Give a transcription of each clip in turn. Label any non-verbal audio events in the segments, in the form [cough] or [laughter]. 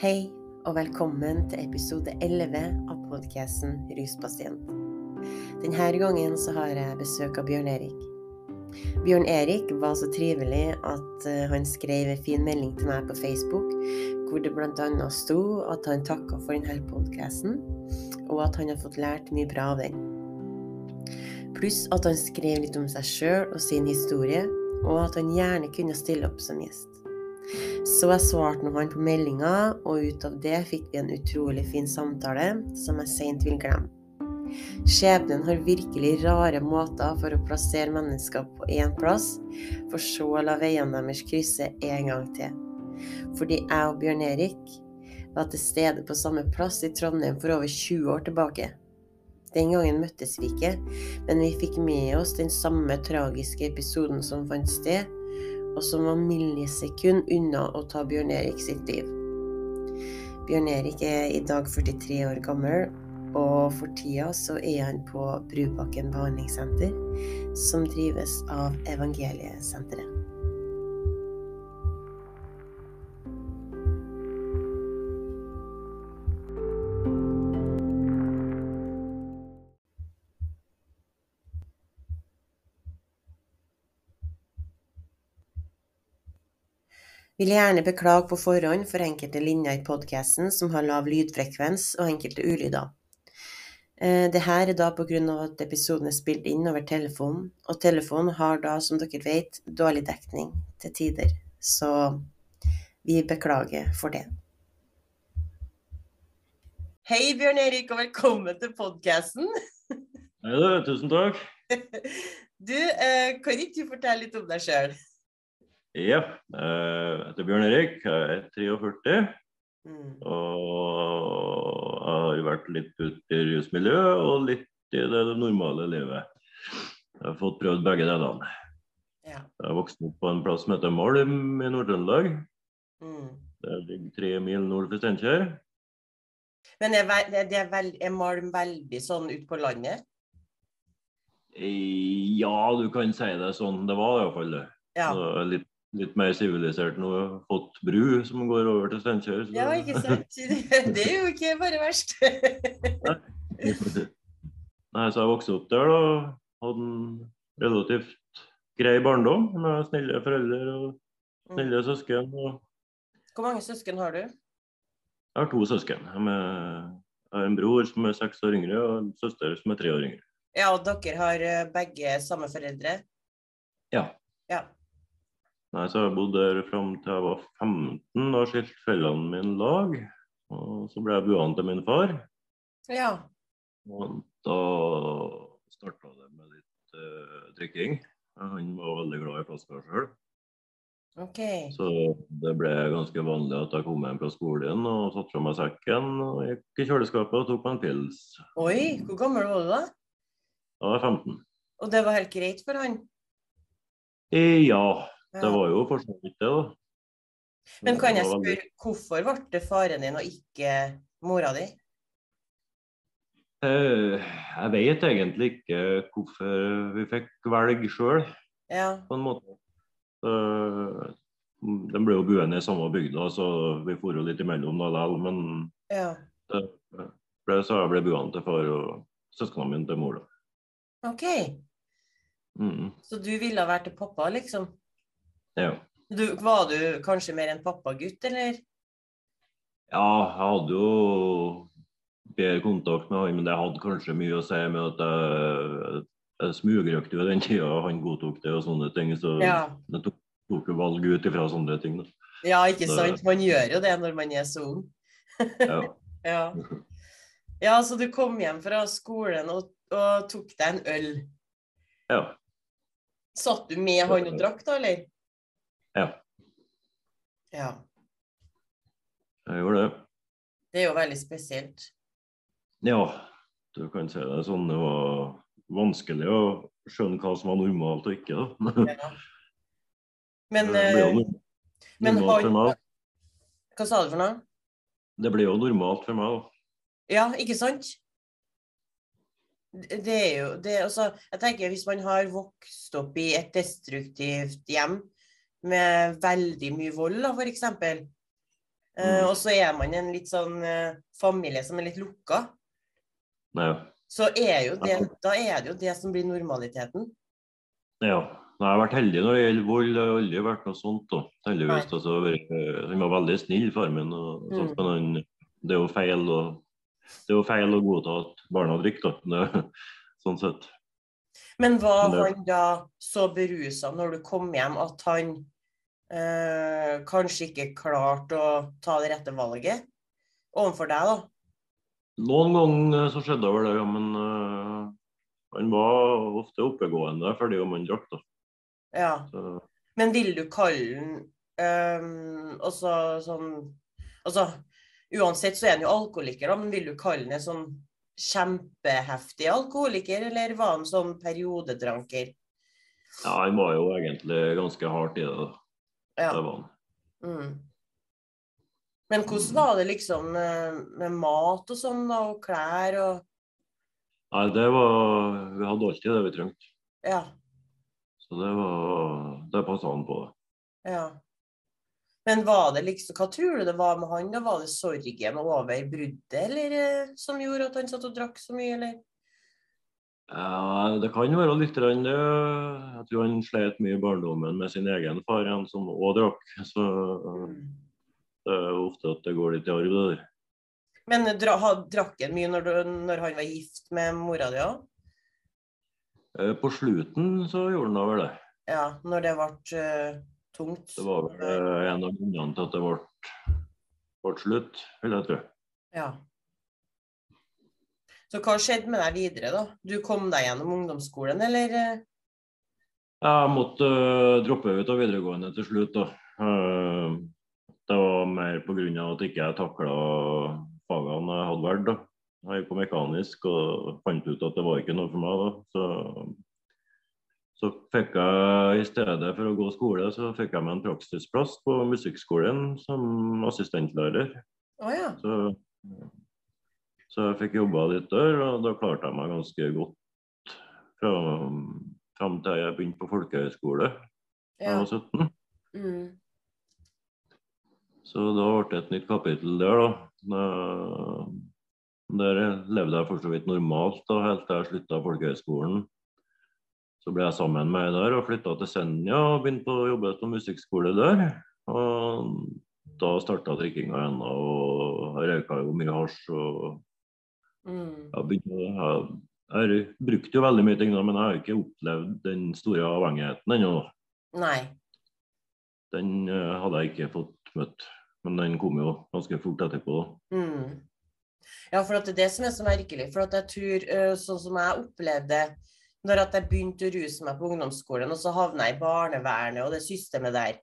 Hei, og velkommen til episode 11 av podkasten Ruspasient. Denne gangen så har jeg besøk av Bjørn Erik. Bjørn Erik var så trivelig at eh, han skrev en fin melding til meg på Facebook, hvor det bl.a. sto at han takka for denne podkasten, og at han har fått lært mye bra av den. Pluss at han skrev litt om seg sjøl og sin historie, og at han gjerne kunne stille opp som gjest. Så jeg svarte nå han på meldinga, og ut av det fikk vi en utrolig fin samtale som jeg seint vil glemme. Skjebnen har virkelig rare måter for å plassere mennesker på én plass, for så å la veiene deres krysse en gang til. Fordi jeg og Bjørn Erik var til stede på samme plass i Trondheim for over 20 år tilbake. Den gangen møttes vi ikke, men vi fikk med oss den samme tragiske episoden som fant sted, og som var millisekund unna å ta Bjørn Erik sitt liv. Bjørn Erik er i dag 43 år gammel, og for tida så er han på Brubakken behandlingssenter, som drives av Evangeliesenteret. Vil gjerne beklage på forhånd for enkelte linjer i podkasten som har lav lydfrekvens og enkelte ulyder. Eh, det her er da pga. at episoden er spilt inn over telefon, og telefonen har da, som dere vet, dårlig dekning til tider. Så vi beklager for det. Hei, Bjørn Erik, og velkommen til podkasten. Hei du, tusen takk. [laughs] Du, eh, kan ikke du fortelle litt om deg sjøl? Ja, eh, jeg heter Bjørn Erik, jeg er 43. Mm. Og har vært litt ute i rusmiljøet og litt i det normale livet. Jeg har fått prøvd begge delene. Ja. Jeg har vokst opp på en plass som heter Malm i Nord-Trøndelag. Mm. Det ligger tre mil nord for Steinkjer. Men er, er, veld, er Malm veldig sånn ute på landet? Eh, Ja, du kan si det sånn. Det var iallfall det. Ja. Litt, litt mer sivilisert nå. hot fått bru som går over til Steinkjer. så- ja, ikke sant? [laughs] Det er jo ikke bare verst. Nei, så jeg vokste opp der da. Hadde en relativt grei barndom med snille foreldre og snille søsken. Og Hvor mange søsken har du? jeg har to søsken. Jeg har en bror som er seks år yngre, og en søster som er tre år yngre. Ja, og dere har eh, begge samme foreldre? Ja. Ja. Nei, så jeg bodde der fram til jeg var 15. Da skilte foreldrene mine lag. Og så ble jeg buene til min far. Ja. Og da starta det med litt uh, drikking. Han var veldig glad i flasker sjøl. OK. Så det ble ganske vanlig at jeg kom hjem fra skolen og satte fra meg sekken og gikk i kjøleskapet og tok meg en pils. Oi, hvor gammel var du da? Da var jeg 15. Og det var helt greit for han? Eh, Ja, Ja. det var jo for så vidt det, da. Men kan jeg spørre, hvorfor ble det faren din og ikke mora di? Eh, Jeg vet egentlig ikke hvorfor vi fikk velge sjøl, Ja. på en måte. Så, De ble jo buende i samme bygda, så vi for jo litt imellom da likevel. Men ja. ble så jeg ble buene til far og søsknene mine til mor. da. OK. Mm, Så du ville være til pappa, liksom? Ja. Du, var du kanskje mer en pappagutt, eller? Ja, jeg hadde jo bedre kontakt med han, men det hadde kanskje mye å si med at jeg, jeg smugrøkte jo den tida han godtok det og sånne ting. Så Ja. det tok, tok jo valg ut ifra sånne ting. Da. Ja, ikke så, sant? Man gjør jo det når man er så ung. Ja. [laughs] Ja. ja, så du kom hjem fra skolen og, og tok deg en øl. ja. Satt du med han og drakk, da, eller? Ja. Ja. Jeg gjorde det. Det er jo veldig spesielt. Ja, du kan si det sånn. Det var vanskelig å skjønne hva som var normalt og ikke. da. Ja. Men, eh, men har, for meg. Hva sa du for noe? Det ble jo normalt for meg. da. Ja, ikke sant? Det det er jo det, altså, Jeg tenker Hvis man har vokst opp i et destruktivt hjem med veldig mye vold, da, f.eks., Mm. Uh, og så er man en litt sånn uh, familie som er litt lukka. Ja. Så er jo det, da er det jo det som blir normaliteten. ja. Jeg har vært heldig når det gjelder vold. Det har aldri vært noe sånt. da. Heldigvis. Altså, han var veldig snill, far min. Og, sånt, Mm. men han, det er jo feil det er jo feil å godta at barna drikker. [laughs] sånn sett. Men var han da så berusa når du kom hjem at han eh, kanskje ikke klarte å ta det rette valget overfor deg, da? Noen ganger så skjedde vel det, ja, men øh, han var ofte oppegående fordi om han drakk. da. Ja. Så, Men vil du kalle den ehm, også sånn Altså, uansett så er han jo alkoholiker, da, men vil du kalle han en sånn kjempeheftig alkoholiker, eller var han sånn periodedranker? ja, han var jo egentlig ganske hardt i det. Ja. Det var han. Mm. Men hvordan var det liksom med, med mat og sånn, da, og klær og Nei, det var Vi hadde alltid det vi trengte. Ja. Så det var Det passa han på. ja. Men var det liksom Hva tror du det var med han? da? Var det sorgen over bruddet, eller eh, som gjorde at han satt og drakk så mye, eller? Ja, det kan være litt grann det. Jeg tror han slet mye i barndommen med sin egen far, han som òg drakk. Så det er jo ofte at det går litt i arv, det der. Men dra, drakk han mye når, du, når han var gift med mora di òg? Eh, På slutten så gjorde han da vel det. Ja, når det ble eh, tungt? Det var vel eh, en av grunnene til at det ble, ble slutt, vil jeg tro. Ja. Så hva skjedde med deg videre, da? Du kom deg gjennom ungdomsskolen, eller? eh? Jeg måtte uh, droppe ut av videregående til slutt. da. Uh, det var mer pga. at ikke jeg takla fagene jeg hadde valgt. da. Jeg gikk på mekanisk og fant ut at det var ikke noe for meg. da. Så, så fikk jeg i stedet for å gå skole, så fikk jeg meg en praksisplass på musikkskolen som assistentlærer. Oh, ja. Så, så jeg fikk jobba litt der, og da klarte jeg meg ganske godt fra, fram til jeg begynte på folkehøyskole da jeg var 17. Mm. Så da ble det et nytt kapittel der, da. Der levde jeg for så vidt normalt da, helt til jeg slutta folkehøyskolen. Så ble jeg sammen med ei der og flytta til Senja og begynte å jobbe på musikkskole der. Og da starta drikkinga igjen, og jeg røyka jo mye hasj. og Mm. Jeg, begynte, jeg, jeg brukte jo veldig mye ting, da, men jeg har ikke opplevd den store avhengigheten ennå. Nei. Den uh, hadde jeg ikke fått møtt. Men den kom jo ganske fort etterpå. Mm. Ja, for at det er det som er så merkelig. For at jeg tror, uh, sånn som jeg opplevde når at jeg begynte å ruse meg på ungdomsskolen, og så havna jeg i barnevernet og det systemet der,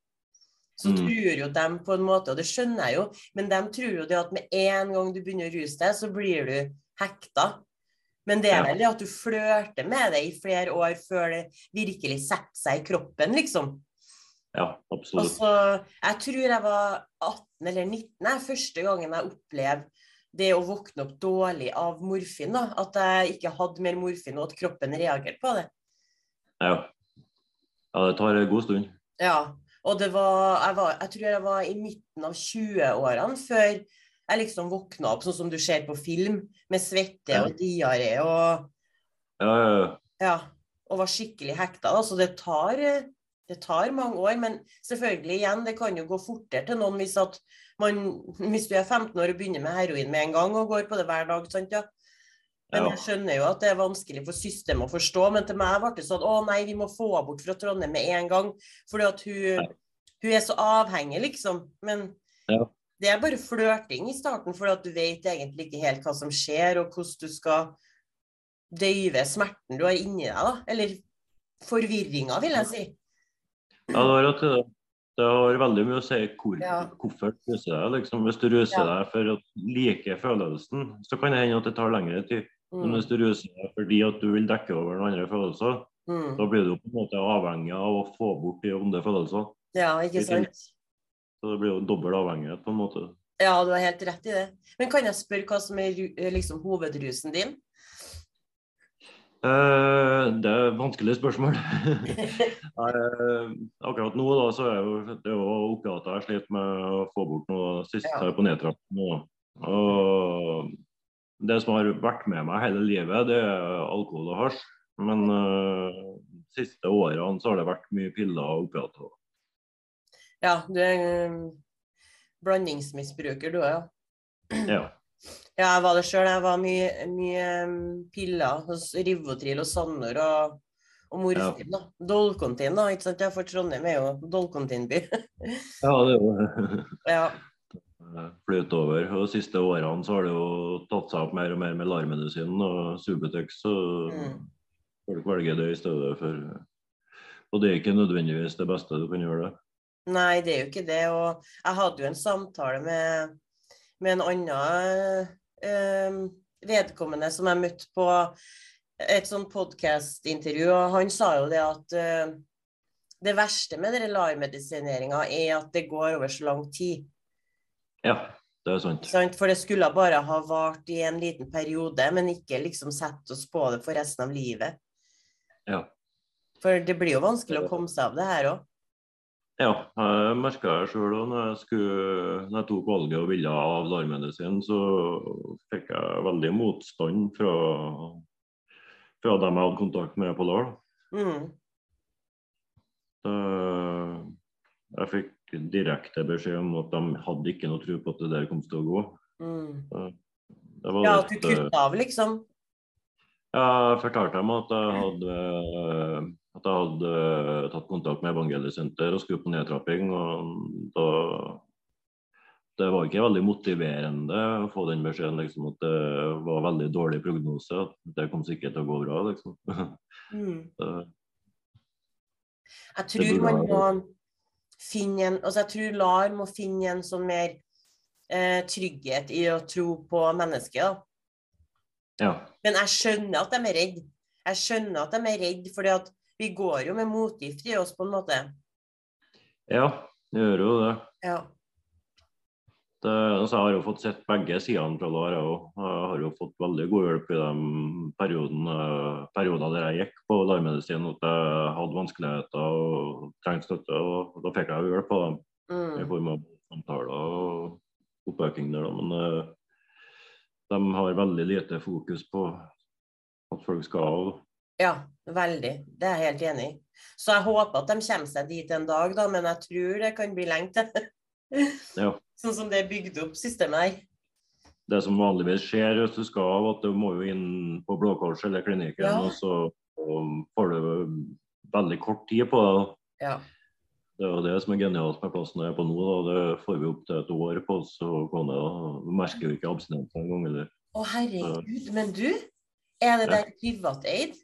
så Mm. tror jo dem på en måte, og det skjønner jeg jo, men de tror jo det at med en gang du begynner å ruse deg, så blir du hekta. Men det er vel det at du flørter med det i flere år før det virkelig setter seg i kroppen, liksom. Ja, absolutt. Og så, jeg tror jeg var 18 eller 19 jeg, første gangen jeg opplevde det å våkne opp dårlig av morfin. da, At jeg ikke hadde mer morfin, og at kroppen reagerte på det. Ja. ja, det tar en god stund. Ja, og det var jeg, var jeg tror jeg var i midten av 20-årene før jeg liksom våkna opp, sånn som du ser på film, med svette og diaré og Ja, ja, ja. Ja, og var skikkelig hekta. Så det tar, eh, det tar mange år. Men selvfølgelig, igjen, det kan jo gå fortere til noen hvis, at man, hvis du er 15 år og begynner med heroin med en gang og går på det hver dag. sant ja? Men jeg skjønner jo at det er vanskelig for systemet å forstå. Men til meg ble det sånn å nei, vi må få henne bort fra Trondheim med en gang. Fordi at hun, hun er så avhengig, liksom. Men Ja. det er bare flørting i starten, for du vet egentlig ikke helt hva som skjer, og hvordan du skal døyve smerten du har inni deg, da. Eller forvirringa, vil jeg si. ja det, var at det. har veldig mye å si hvor, Ja. hvorfor du ruser deg. Liksom. Hvis du ruser Ja. deg for å like følelsen, så kan det hende at det tar lengre tid. Men Mm. hvis du ruser deg fordi at du vil dekke over noen andre følelser, Mm. da blir du på en måte avhengig av å få bort de onde følelsene. Ja, ikke sant? Så det blir jo dobbel avhengighet på en måte. Ja, du har helt rett i det. Men kan jeg spørre hva som er liksom, hovedrusen din? Eh, det er et vanskelig spørsmål. [laughs] [laughs] Eh, akkurat nå da, så er jo, det er jo oppi at jeg sliter med å få bort noe siste Ja. på nedtrapping. Og det som har vært med meg hele livet, det er alkohol og hasj. Men uh, siste årene så har det vært mye piller og opiater. Ja, du er en blandingsmisbruker, du òg, ja. Ja. Ja, jeg var det sjøl. Jeg var mye, mye um, piller. hos Rivotril og Sandor og, og morfin. da. Dolkontin, da. ikke sant? Ja, For Trondheim er jo dolkontinby. [laughs] ja, det er jo ja. flyt over. Og De siste årene så har det jo tatt seg opp mer og mer med LAR-medisin og Subutex. Så Mm. folk velger det i stedet for Og det er ikke nødvendigvis det beste du kan gjøre. det. Nei, det er jo ikke det. Og jeg hadde jo en samtale med, med en annen eh, vedkommende som jeg møtte på et sånn podkast-intervju, og han sa jo det at eh, det verste med LAR-medisineringa er at det går over så lang tid. Ja, det er sant. Sant? For det skulle bare ha vart i en liten periode, men ikke liksom sette oss på det for resten av livet. Ja. For det blir jo vanskelig å komme seg av det her òg. Ja, jeg merka det sjøl òg. Når, jeg skulle- når jeg tok valget og ville ha LAR-medisin, så fikk jeg veldig motstand fra, fra dem jeg hadde kontakt med på LAR. Mm. Jeg fikk direkte beskjed om at de hadde ikke noe tro på at det der kom til å gå. Mm. Det var Ja, at du kutta av, liksom. Ja, jeg fortalte dem at jeg hadde, at jeg hadde tatt kontakt med Evangeliesenter og skulle på nedtrapping. og da Det var ikke veldig motiverende å få den beskjeden liksom, at det var veldig dårlig prognose. At det kom sikkert til å gå bra. liksom. Mm. [laughs] Jeg tror man må finne en Altså, jeg tror LAR må finne en sånn mer eh, trygghet i å tro på mennesket. Ja. Men jeg skjønner at de er redde. Jeg skjønner at de er redde fordi at vi går jo med motgift i oss, på en måte. ja, vi gjør jo det. Ja. det altså, jeg har jo fått sett begge sidene fra LAR. Jeg også. Jeg har jo fått veldig god hjelp i de periodene, perioder der jeg gikk på LAR-medisin. At jeg hadde vanskeligheter og trengte støtte. og Da fikk jeg jo hjelp av dem i Mm. form av samtaler og oppøking der. da, Men eh, de har veldig lite fokus på at folk skal av. ja, veldig. Det er jeg helt enig i. Så jeg håper at de kommer seg dit en dag, da, men jeg tror det kan bli lenge til. [laughs] Ja. Sånn som det er bygd opp, systemet her. Det som vanligvis skjer hvis du skal at du må jo inn på Blå Kors eller klinikken, Ja. og så får du veldig kort tid på det. Ja. Det er jo det som er genialt med plassen jeg er på nå. Da. Det får vi opp til et år på oss og gå Du merker jo ikke abstinensen engang. Eller. Å, herregud. Men du, er det der privateid?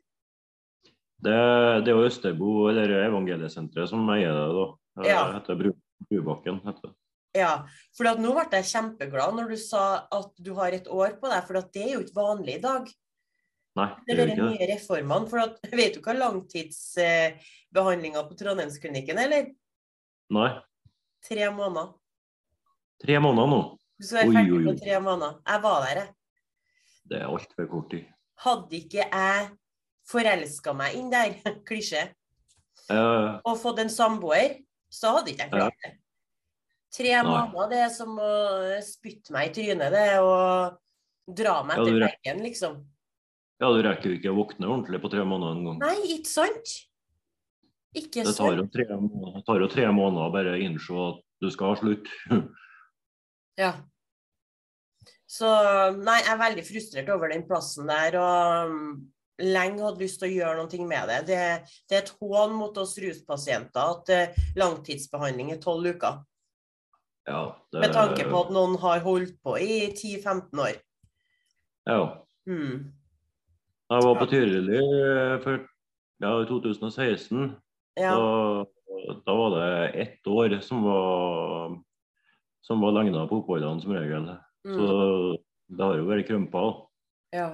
Det, det er jo Østerbo, eller Evangeliesenteret, som eier det. da. Det Ja. heter Bru, Brubakken. heter det. Ja, for nå ble jeg kjempeglad når du sa at du har et år på deg, for det er jo ikke vanlig i dag. Nei, Det er ikke det. nye reformene. For at, [laughs] vet du hva langtidsbehandlinga på Trondheimsklinikken er, eller? Nei. Tre måneder. Tre måneder nå. Skal være Oi, ferdig på tre måneder. Jeg var der, jeg. Det er altfor kort tid. Hadde ikke jeg forelska meg inn der, [laughs] klisjé, uh, og fått en samboer, så hadde ikke jeg klart det. Tre måneder, det er som å spytte meg i trynet, det, og dra meg Ja, til du veggen, liksom. ja, du rekker jo ikke å våkne ordentlig på tre måneder engang. Nei, ikke sant? Ikke Det tar jo tre, tar jo tre måneder å bare innse at du skal ha slutt. [laughs] Ja. Så nei, jeg er veldig frustrert over den plassen der, og lenge hadde lyst til å gjøre noe med det. Det, det er et hån mot oss ruspasienter at eh, langtidsbehandling er tolv uker. Ja, det, Med tanke på at noen har holdt på i 10-15 år. Ja. Mm. Jeg var på Tyrili eh, for, ja, i 2016. Ja. Da, da var det ett år som var, som var på oppholdene som regel. Så Mm. det har jo vært krympa. ja.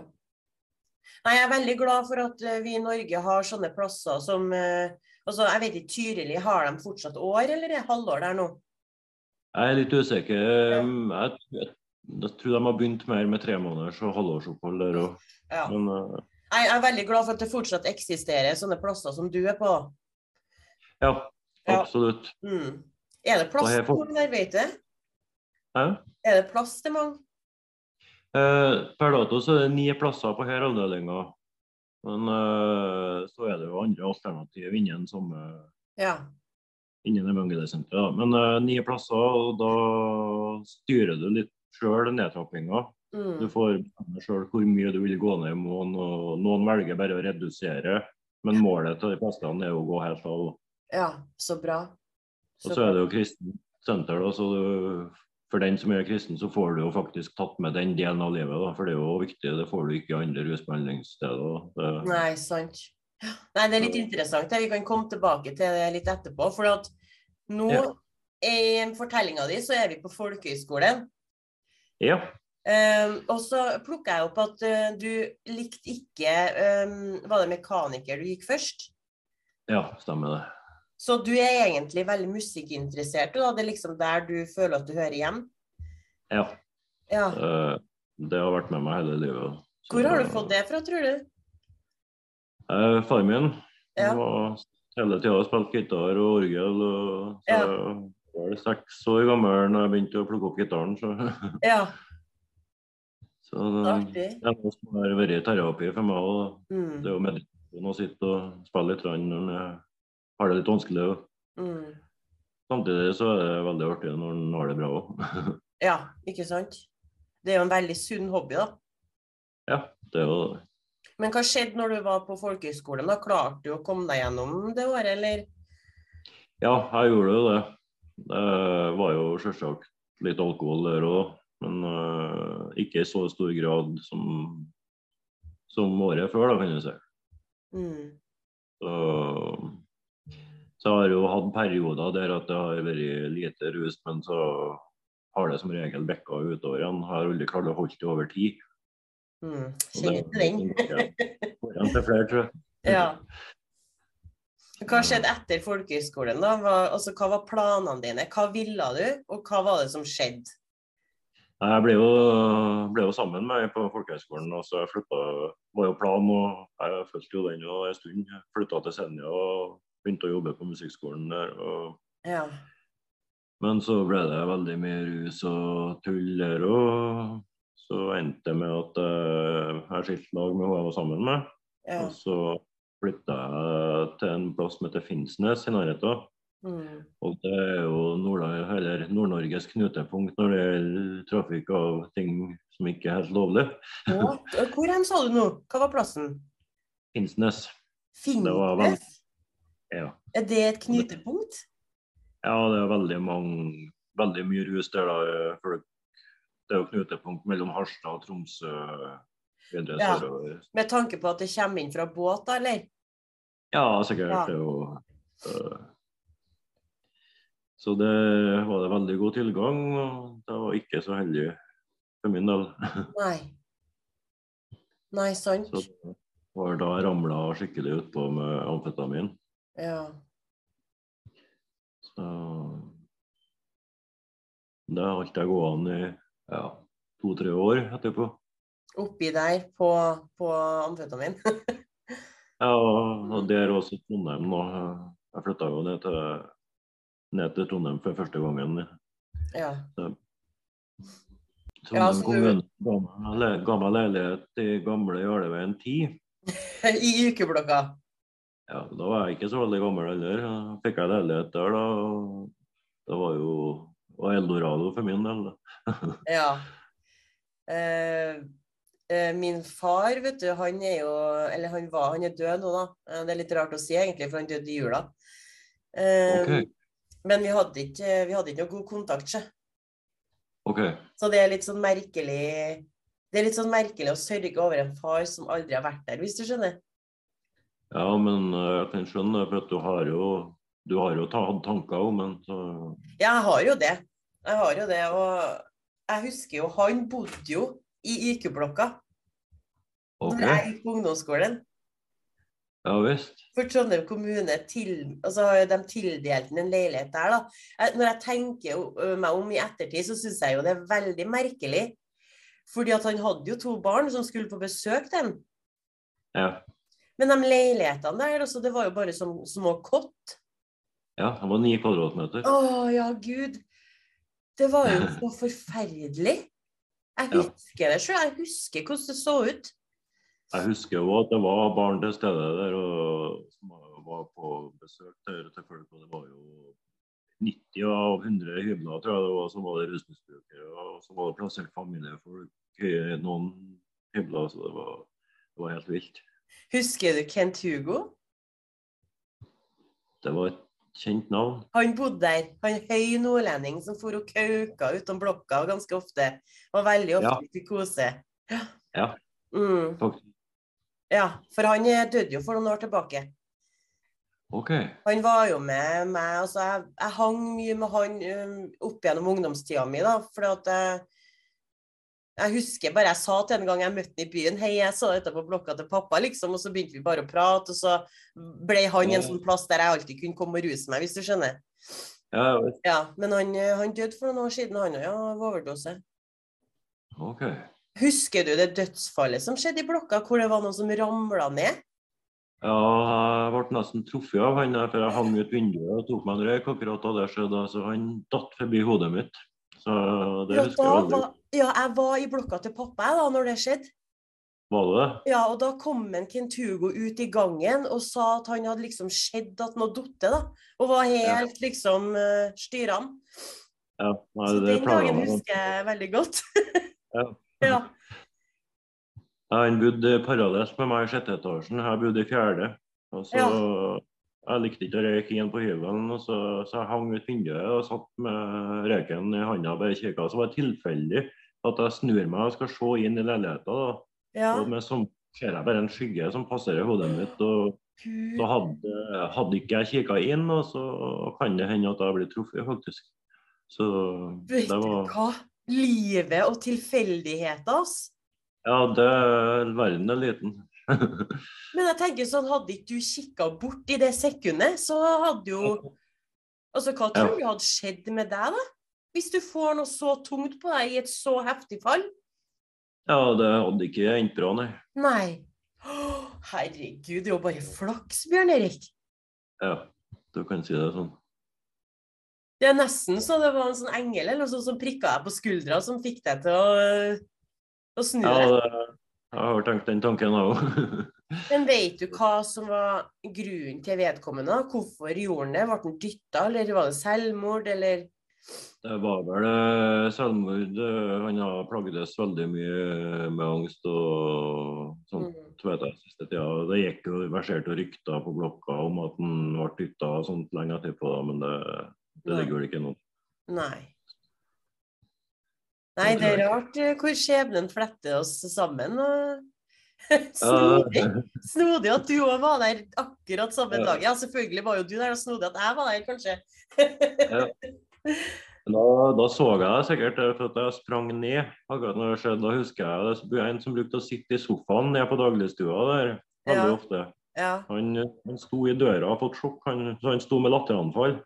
Nei, jeg er veldig glad for at eh, vi i Norge har sånne plasser som eh, Altså, jeg vet ikke, Tyrili, har de fortsatt år, eller er det halvår der nå? Jeg er litt usikker. Jeg, jeg, jeg tror de har begynt mer med tre måneders og halvårsopphold der òg. Ja. Eh, Jeg er veldig glad for at det fortsatt eksisterer sånne plasser som du er på. Ja, Ja. absolutt. Mm. Er det plass til mange der, vet du? Hæ? Er det plass til mange? Eh, per dato så er det ni plasser på her avdelinga. Men eh, så er det jo andre alternativ innen samme Ja. innen evangeliesenteret. Men uh, ni plasser, og da styrer du litt sjøl nedtrappinga. Du Mm. får bestemme sjøl hvor mye du vil gå ned i måneden. og Noen velger bare å redusere, men målet til de fleste er jo å gå helt av. ja. Så bra. Og så er det jo kristent senter. Da, så du, for den som er kristen, så får du jo faktisk tatt med den delen av livet. Da, for det er jo viktig. Det får du ikke i andre rusbehandlingssteder. Nei, sant. Nei, det er litt interessant. Vi kan komme tilbake til det litt etterpå. For at nå, Ja. i fortellinga di, så er vi på folkehøyskolen. ja. Um, og så plukka jeg opp at uh, du likte ikke um, Var det mekaniker du gikk først? ja, stemmer det. Så du er egentlig veldig musikkinteressert, og da det er liksom der du føler at du hører hjem? Ja. Ja. eh, det har vært med meg hele livet. Så- Hvor har du fått det fra, tror du? Eh, far min Ja. var hele tida spilt gitar og orgel. Og, så Ja. jeg var seks år gammel da jeg begynte å plukke opp gitaren. Så, [laughs] Ja, så det, det er noe som har vært terapi for meg. Og Mm, det er jo meditasjon å sitte og spille litt når har det litt vanskelig. Og mm. samtidig så er det veldig artig når en har det bra òg. [laughs] Ja, ikke sant? Det er jo en veldig sunn hobby, da. ja, det er jo det. Men hva skjedde når du var på folkehøyskolen? da? Klarte du å komme deg gjennom det året, eller? Ja, jeg gjorde jo det. Det var jo selvsagt litt alkohol der òg, men uh, ikke i så stor grad som, som året før, da, kan du si. Mm. Så, så jeg har jo hatt perioder der at det har vært lite rus, men så har det som regel bikka utover igjen. Har aldri klart å holde det over tid. Mm. Kjenner til den. går til flere, tror jeg. [laughs] Ja. Hva skjedde etter folkehøyskolen? da? Hva, altså, hva var planene dine? Hva ville du, og hva var det som skjedde? Jeg ble jo, ble jo sammen med ei på folkehøgskolen. og så jeg flyttet, var jo planen, og jeg fulgte jo den en stund. Flytta til Senja og begynte å jobbe på musikkskolen der. Og, Ja. men så ble det veldig mye rus og tull der, og så endte det med at eh, jeg skilte lag med hun jeg var sammen med. ja. Og så flytta jeg til en plass som heter Finnsnes i nærheten. Mm. Og det er jo Nord-Norges knutepunkt når det gjelder trafikk av ting som ikke er helt lovlig. Ja. [laughs] Hvor hen sa du nå? Hva var plassen? Finnsnes. Finnes? Ja. Er det et knutepunkt? ja, det er veldig mange Veldig mye rus der, da. Folk, det er jo knutepunkt mellom Harstad og Tromsø videre Ja. sørover. Med tanke på at det kommer inn fra båt, da, eller? Ja, sikkert. Ja. Det er jo øh, Så det var det veldig god tilgang, og det var ikke så heldig for min del. [laughs] Nei. Nei, sant. Så var da ramla skikkelig utpå med amfetamin. Ja. Så det holdt jeg gående i ja, to-tre år etterpå. Oppi der på, på amfetamin. [laughs] Ja, og der også i Trondheim nå. Jeg flytta jo ned til, ned til Trondheim for første gangen. ja. Trondheim Ja, så kommune ga meg leilighet i gamle Jarleveien 10. [laughs] I ukeblokka. Ja, da var jeg ikke så veldig gammel heller. Da fikk jeg leilighet der, da. Det var jo var eldorado for min del. da. [laughs] Ja. Eh, eh, min far, vet du, han er jo Eller han var, han er død nå, da. Eh, Det er litt rart å si, egentlig, for han døde i jula. Eh, Ok. Men vi hadde ikke, vi hadde ikke noe god kontakt, sjø. Okay. Så det er litt sånn merkelig Det er litt sånn merkelig å sørge over en far som aldri har vært der, hvis du skjønner? Ja, men eh, jeg kan skjønne for at du har jo du har jo hatt tanker om den. Så Ja, jeg har jo det. Jeg har jo det, og jeg husker jo Han bodde jo i IQ-blokka OK. når jeg gikk på ungdomsskolen. Ja visst. For Trondheim kommune til, altså de tildelt den en leilighet der, da. Når jeg tenker meg om i ettertid, så syns jeg jo det er veldig merkelig. Fordi at han hadde jo to barn som skulle på besøk til ham. Ja. Men de leilighetene der, altså, det var jo bare som små kott. ja, det var ni kvadratmeter. Å ja, gud. Det var jo så [laughs] forferdelig. Jeg Ja. husker det sjøl. Jeg husker hvordan det så ut. Jeg husker jo at det var barn til stede der og som var på besøk der til folk. Og det var jo 90 av 100 hybler tror jeg det var, som var det rusmisbrukere. Og så var det plassert familiefolk i noen hybler. Så det var, det var helt vilt. Husker du Kent Hugo? Det var et kjent navn. Han bodde der. Han høy nordlending som for og kauka utom blokka ganske ofte. Og veldig ofte Ja. til kose. Ja. Mm. Ja, for han eh, døde jo for noen år tilbake. Okay. Han var jo med meg. altså Jeg, jeg hang mye med han um, opp gjennom ungdomstida mi, da. For at jeg, jeg husker bare jeg sa til en gang jeg møtte ham i byen Hei, jeg så dette på blokka til pappa, liksom. Og så begynte vi bare å prate, og så ble han en sånn plass der jeg alltid kunne komme og ruse meg, hvis du skjønner. Ja. Ja, Men han, eh, han døde for noen år siden, han òg, ja, av overdose. OK. Husker du det dødsfallet som skjedde i blokka, hvor det var noen som ramla ned? Ja, jeg ble nesten truffet av han der, for jeg hang ut vinduet og tok meg en røyk akkurat da det skjedde. Så han datt forbi hodet mitt. Så det Ja, husker jeg aldri. var. Ja, jeg var i blokka til pappa da når det skjedde. Var det? Ja, og da kom en Kentugo ut i gangen og sa at han hadde liksom sett at noe datt, da. Og var helt liksom uh, styrende. Ja, nei, Så det den dagen husker jeg veldig godt. [laughs] Ja. [laughs] ja. Ja, Han bodde parallelt med meg i sjette etasjen, jeg bodde i fjerde. Og så, Ja. Jeg likte ikke å røyke inn på hybelen, så, så jeg hang ut vinduet og satt med røyken i handa og bare kikka. Så var det tilfeldig at jeg snur meg og skal se inn i leiligheta. ja. Og med sånn ser jeg bare en skygge som passerer hodet mitt. og. Så hadde, hadde ikke jeg kikka inn, og så kan det hende at jeg blir truffet, faktisk. Så Vet det du hva? Livet og tilfeldigheter, ass. Ja, det verden er liten. [laughs] Men jeg tenker sånn, hadde ikke du kikka bort i det sekundet, så hadde jo Altså, hva tror du hadde skjedd med deg, da? Hvis du får noe så tungt på deg i et så heftig fall? Ja, det hadde ikke endt bra, nei. Nei. Oh, herregud, det er jo bare flaks, Bjørn Erik. Ja, du kan si det sånn. Det er nesten så det var en sånn engel eller noe sånt som prikka deg på skuldra, som fikk deg til å, å snu Ja, deg. det, jeg har tenkt den tanken òg. [laughs] Men vet du hva som var grunnen til vedkommende? Hvorfor gjorde han det? Ble han dytta, eller var det selvmord, eller Det var vel eh, selvmord. eh, Han har plagdes veldig mye med angst og sånt. Mm. vet jeg, siste tida. Det gikk jo verserte rykter på blokka om at han ble dytta og sånt lenge etterpå, men det, det ligger vel ikke nå. Nei. Nei, det er rart eh, hvor skjebnen fletter oss sammen. og [laughs] Snodig, snodig at du òg var der akkurat samme Ja. dag. Ja, selvfølgelig var jo du der, og snodig at jeg var der, kanskje. [laughs] Da, da så jeg deg sikkert, eh, for at jeg sprang ned. akkurat når det skjedde. Da husker jeg det var en som brukte å sitte i sofaen nede på dagligstua der veldig Ja. ofte. Ja. Han, han sto i døra og fått sjokk, han, så han sto med latteranfall.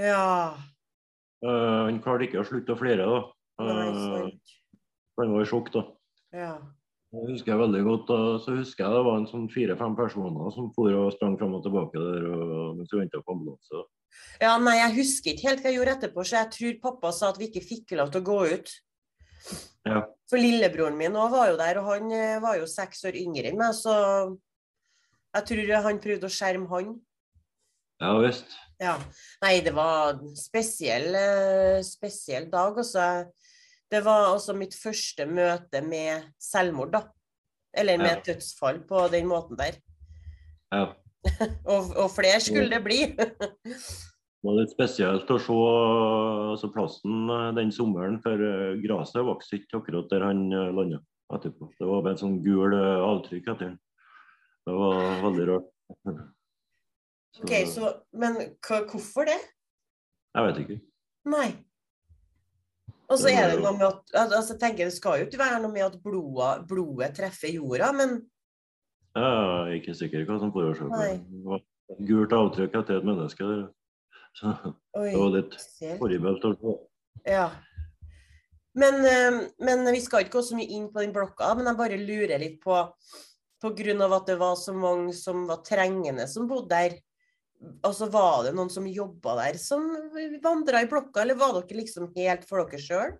ja. Uh, han klarte ikke å slutte å flire. da. Nei, Eh, han var i sjokk da. Ja. Det husker jeg veldig godt. da. Så husker jeg det var en sånn fire-fem personer som for og sprang fram og tilbake der og, mens vi venta på ambulanse. ja, nei, jeg husker ikke helt hva jeg gjorde etterpå, så jeg tror pappa sa at vi ikke fikk lov til å gå ut. Ja. For lillebroren min òg var jo der, og han eh, var jo seks år yngre enn meg, så jeg tror han prøvde å skjerme han. Ja visst. Ja. Nei, det var en spesiell, eh, spesiell dag. Også. Det var altså mitt første møte med selvmord, da. Eller med Ja. dødsfall på den måten der. Ja. [laughs] Og, og flere skulle det bli. Det var litt spesielt å se altså, plassen eh, den sommeren, for eh, gresset vokste ikke akkurat der han uh, landa etterpå. Det var bare et sånn gul eh, avtrykk etter den. Det var veldig rart. Så, Ok, så, Men hva, hvorfor det? Jeg vet ikke. Nei. Og så er det noe med at altså, jeg tenker Det skal jo ikke være noe med at blodet, blodet treffer jorda, men Jeg er ikke sikker hva som forårsaker det. Var gult avtrykk etter et menneske. Der. Så Oi, det var litt horribelt. Ja. Men, eh, men vi skal ikke gå så mye inn på den blokka, men jeg bare lurer litt på på av at det var så mange som var trengende som bodde der? Altså Var det noen som jobba der som vandra i blokka, eller var dere liksom helt for dere sjøl?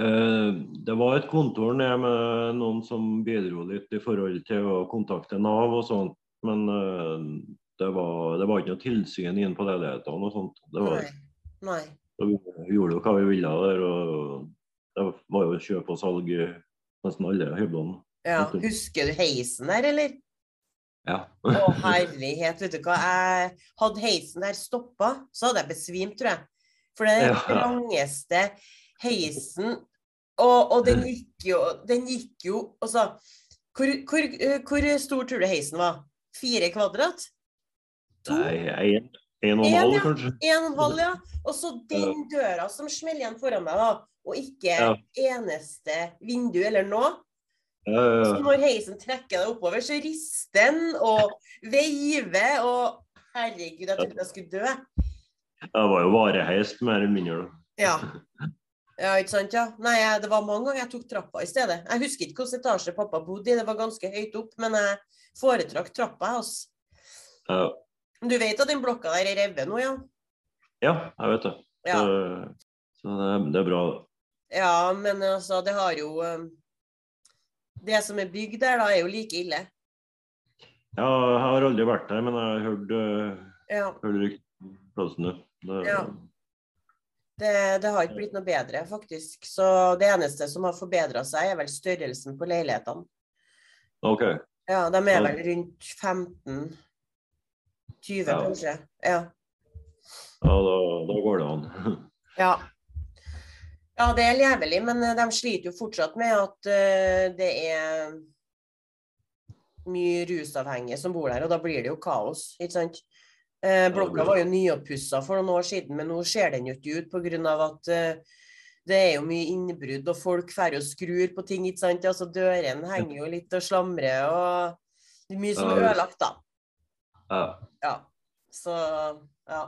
Eh, det var et kontor nede med noen som bidro litt i forhold til å kontakte Nav og sånt. Men eh, det var, det var ikke noe tilsyn inn på leilighetene og sånt. Det var, Nei. Nei. Vi gjorde jo hva vi ville der. og Det var jo kjøp og salg i nesten alle hyblene. Ja, Husker du heisen der, eller? Ja. Å herlighet, vet du hva. Jeg hadde heisen der stoppa, så hadde jeg besvimt, tror jeg. For det er den Ja. langeste heisen, og, og den gikk jo Den gikk jo Altså, hvor, hvor, eh, hvor stor tror du heisen var? Fire kvadrat? To? Nei, en, en og en En, halv, ja. kanskje. En og en halv, ja. Og så den døra som smeller igjen foran meg, da. Og ikke Ja. eneste vindu eller noe. Ja, ja, Så ja. når heisen trekker deg oppover, så rister den og veiver og Herregud, jeg trodde jeg skulle dø. Det var jo vareheis, mer eller mindre. Ja. Ja, ikke sant, ja. Nei, det var mange ganger jeg tok trappa i stedet. Jeg husker ikke hvilken etasje pappa bodde i, det var ganske høyt opp, men jeg foretrakk trappa. Altså. Ja, Du vet at den blokka der er revet nå, ja? ja jeg vet det. Ja, Så, så det, det er bra. ja men altså, det har jo um, Det som er bygd der, da, er jo like ille. Ja, jeg har aldri vært der, men jeg har hørt, uh, Ja. hørt rykter. Det, Ja. Det, det har ikke blitt noe bedre, faktisk. Så det eneste som har forbedra seg, er vel størrelsen på leilighetene. OK. Ja, de er vel rundt 15 20, Ja. kanskje. Ja. Ja, da, da går det an. [laughs] Ja. Ja, det er levelig, men eh, de sliter jo fortsatt med at eh, det er mye rusavhengige som bor der, og da blir det jo kaos, ikke sant. Eh, blokka var jo nyoppussa for noen år siden, men nå ser den jo ikke ut pga. at det er jo mye innbrudd, og folk drar og skrur på ting, ikke sant. Altså, dørene henger jo litt og slamrer, og det er mye som er ødelagt, da. Ja. Så ja.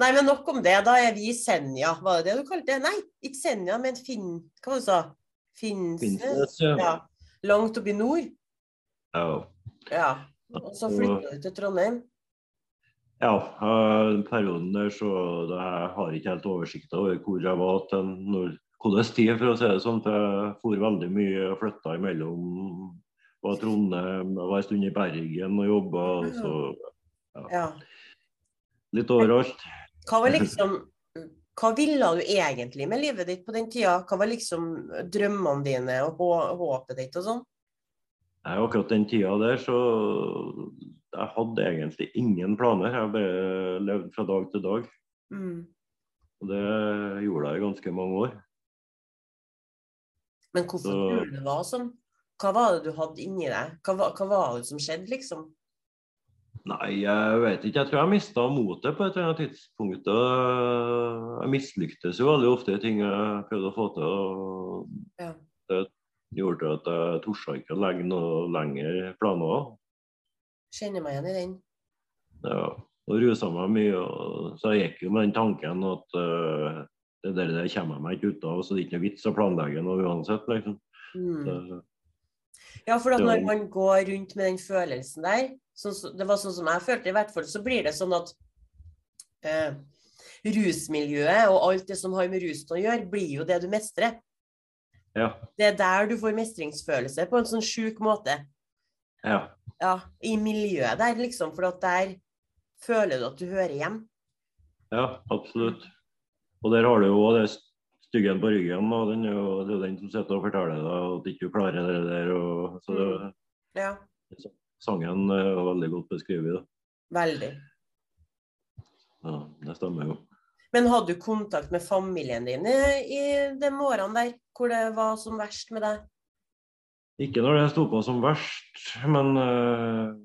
Nei, men nok om det. Da er vi i Senja. Var det det du kalte det? Nei, ikke Senja, men Finn... Hva var det du sa? Finnsnes? Ja. Ja. Langt oppe i nord? ja. Ja. Og så flytta du til Trondheim? Ja, den perioden der så jeg har ikke helt oversikt over hvor jeg var til hvordan tid, for å si det sånn. For jeg for veldig mye og flytta imellom. Var i Trondheim, var en stund i Bergen og jobba. Så Ja. Litt overalt. Hva var [laughs] liksom Hva ville du egentlig med livet ditt på den tida? Hva var liksom drømmene dine og håpet ditt og sånn? Nei, akkurat den tida der så jeg hadde egentlig ingen planer. Jeg bare levde fra dag til dag. Mm. Og det gjorde jeg i ganske mange år. Men hvorfor Så- tror du det var sånn? Hva var det du hadde inni deg? Hva, hva var det som skjedde, liksom? Nei, jeg vet ikke. Jeg tror jeg mista motet på et eller annet tidspunkt. Jeg mislyktes jo veldig ofte i ting jeg prøvde å få til. og Ja. Det gjorde at jeg torde ikke å legge noe lenger planer. Kjenner meg igjen i den. Ja, og rusa meg mye. Og, så jeg gikk jo med den tanken at uh, det der, der kommer jeg meg ikke ut av, så det er ikke noe vits å planlegge noe uansett. liksom. Mm. Det, Ja, for når man går rundt med den følelsen der, så, det var sånn som jeg følte i hvert fall, så blir det sånn at eh, rusmiljøet og alt det som har med rusen å gjøre, blir jo det du mestrer. ja, Det er der du får mestringsfølelse på en sånn sjuk måte. ja. Ja, I miljøet der, liksom, for at der føler du at du hører hjem. Ja, absolutt. Og der har du jo det styggen på ryggen. Og den er jo, det er jo den som sitter og forteller deg at ikke du klarer det der. Og, så det, Ja, sangen er veldig godt beskrevet. Da. veldig. Ja, det stemmer jo. Men hadde du kontakt med familien din i, de årene der, hvor det var som verst med deg? Ikke når det sto på som verst, men uh,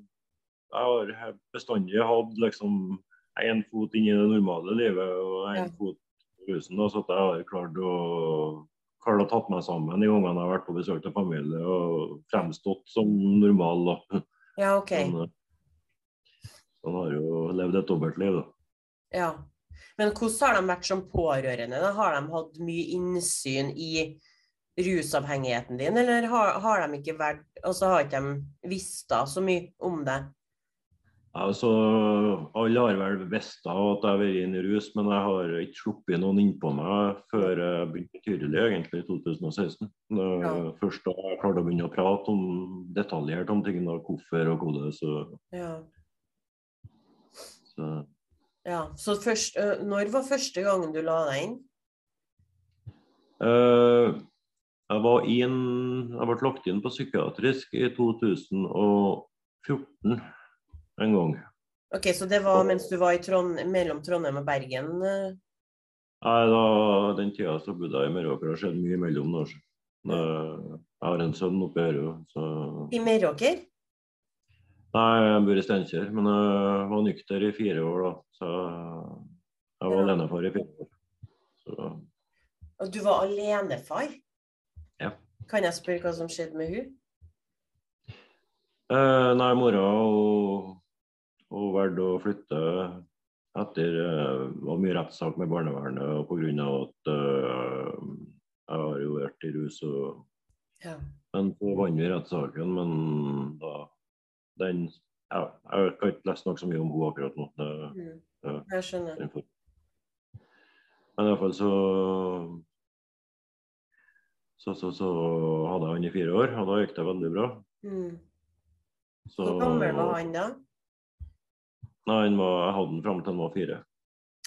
jeg har bestandig hatt liksom én fot inn i det normale livet og én Ja. fot rusen. Da, så at jeg har klart å, klart å tatt meg sammen de gangene jeg har vært på besøk til familie og fremstått som normal. Da. Ja, OK. Men, eh, han har jo levd et dobbeltliv, da. Ja. Men hvordan har de vært som pårørende? Da? Har de hatt mye innsyn i rusavhengigheten din, eller har, har de ikke vært Altså har ikke de visst da så mye om det? Altså, Alle har vel visst at jeg har vært inne i rus, men jeg har ikke sluppet noen innpå meg før jeg begynte tydelig, egentlig i 2016. Ja. Først da jeg klarte å begynne å prate om detaljert om tingene, hvorfor og hvordan. Så, Ja. så ja. Så først, når var første gangen du la deg inn? Eh, jeg var inn Jeg ble lagt inn på psykiatrisk i 2014 en gang. Ok, Så det var mens du var i Trond mellom Trondheim og Bergen? Nei, da, Den tida så bodde jeg i Meråker. Det har skjedd mye mellom nå. så. Eh, Jeg har en sønn oppe her òg, så I Meråker? Nei, jeg bor i Steinkjer, men jeg var nykter i fire år, da. Så jeg var Ja. alenefar i fire år. Så Og du var alenefar? Ja. Kan jeg spørre hva som skjedde med hun? Eh, nei, mora og, og valgte å flytte etter uh, mye rettssak med barnevernet og pga. at uh, jeg har jo vært i rus. Og, Ja. men så vant vi rettssaken, men da den ja, Jeg kan ikke lese noe så mye om henne akkurat nå. Det, Mm. Jeg skjønner. den Men iallfall så så, så så hadde jeg han i fire år, og da gikk det veldig bra. Mm. Så, Hvor gammel var han da? Nei, han var, jeg hadde han fram til han var fire.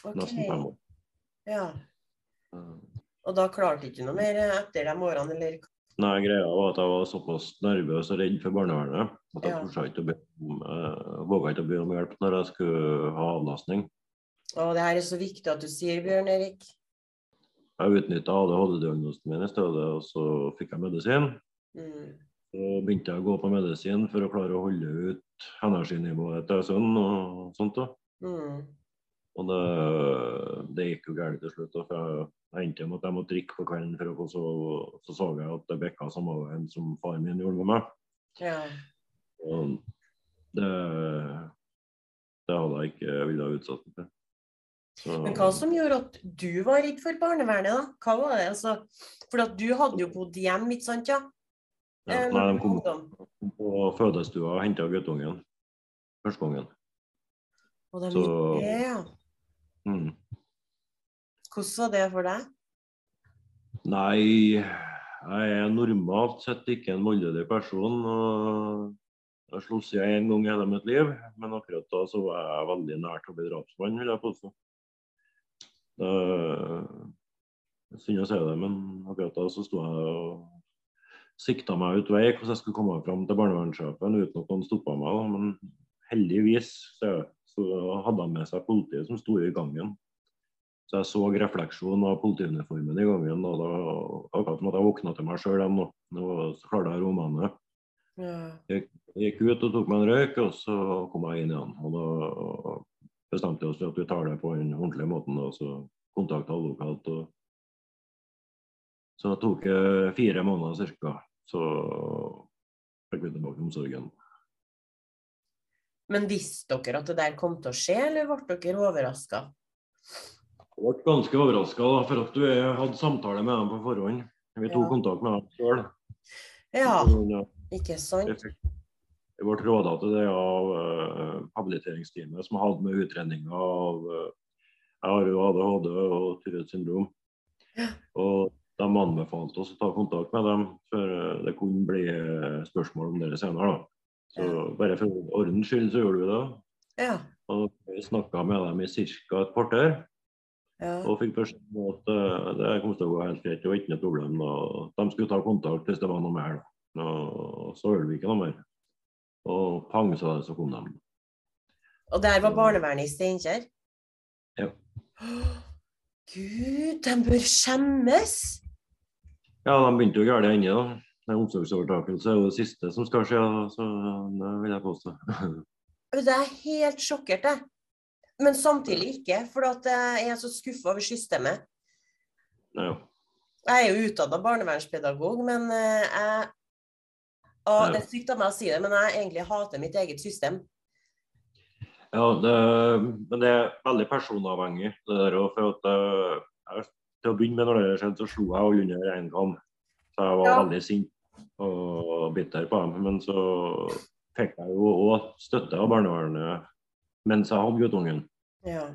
Okay. Nesten fem år. Ja. Eh, Og da klarte ikke noe mer etter de årene, eller? Nei, greia var at jeg var såpass nervøs og redd for barnevernet at jeg Ja. ikke å be om, jeg våga ikke å be om hjelp når jeg skulle ha avlastning. Og det her er så viktig at du sier, Bjørn Erik. Jeg utnytta ADHD-diagnosen min i stedet, og så fikk jeg medisin. Mm. Så begynte å gå på medisin for å klare å holde ut energinivået til sønnen og sånt. da. Mm. Og det, det gikk jo galt til slutt. for Jeg, endte med at jeg måtte drikke på kvelden for å få sove. Så så jeg at det bikka samme veien som faren min gjorde med meg. Ja. Og det, det hadde jeg ikke villet utsatt meg for. Så, Men hva som gjorde at du var redd for barnevernet, da? Hva var det? Altså, for at du hadde jo bodd hjem, ikke sant? ja? Ja, Eh, nei, de kom på fødestua og henta guttungen første gangen. Og de Så- gjorde det, ja. Mm. Hvordan var det for deg? Nei, jeg er normalt sett ikke en voldelig person. og Jeg slo jeg én gang i hele mitt liv, men akkurat da så var jeg veldig nær til å bli drapsmann, vil jeg påstå. Synd å si det, men akkurat da så sto jeg og sikta meg ut vei hvordan jeg skulle komme fram til barnevernssjefen uten at noen stoppa meg. da. Men heldigvis så, så hadde han med seg politiet som sto i gangen. Så jeg så refleksjonen av politiuniformen i gangen. og da Akkurat som at jeg våkna til meg sjøl igjen. så klarte jeg meg ned. Ja. Jeg gikk ut og tok meg en røyk, og så kom jeg inn igjen. Og da bestemte vi oss for at vi tar det på den ordentlige måten. Da, så kontakta advokat. og Så tok det fire måneder ca. Så fikk vi tilbake omsorgen. Men visste dere at det der kom til å skje, eller ble dere overraska? Ble ganske overraska for at vi hadde samtale med dem på forhånd. Vi tok Ja. kontakt med dem sjøl. Ja, ikke sant? jeg ble råda til det av uh, habiliteringsteamet som hadde med utredninga av uh, Jeg har jo ADHD og Tourettes syndrom. Og de anbefalte oss å ta kontakt med dem, for eh, det kunne bli eh, spørsmål om det senere. da. Så bare for ordens skyld så gjorde vi det. Ja. Og vi snakka med dem i ca. et kvarter. ja. Og fikk om at eh, det kom til å gå helt greit, det var ikke noe problem. Da. De skulle ta kontakt hvis det var noe mer. Da. Og så hørte vi ikke noe mer. Og pang, så, så kom de. Og der var barnevernet i Steinkjer? Ja. Gud, de bør skjemmes! Ja, de begynte jo galt ennå. da. Det er Omsorgsovertakelse er jo det siste som skal skje, så det vil jeg påstå. Det Jeg er helt sjokkert, jeg. Men samtidig ikke, for jeg er så skuffa over systemet. Ja. Jeg er jo utdanna barnevernspedagog, men eh, jeg og Det er stygt av meg å si det, men jeg egentlig hater mitt eget system. Ja, det, men det er veldig personavhengig. det der, og for at eh, jeg, Til å begynne med når det skjedde, så slo jeg alle under én kam. Så jeg var Ja. veldig sint og bitter på dem. Men så fikk jeg jo òg støtte av barnevernet mens jeg hadde guttungen. Ja.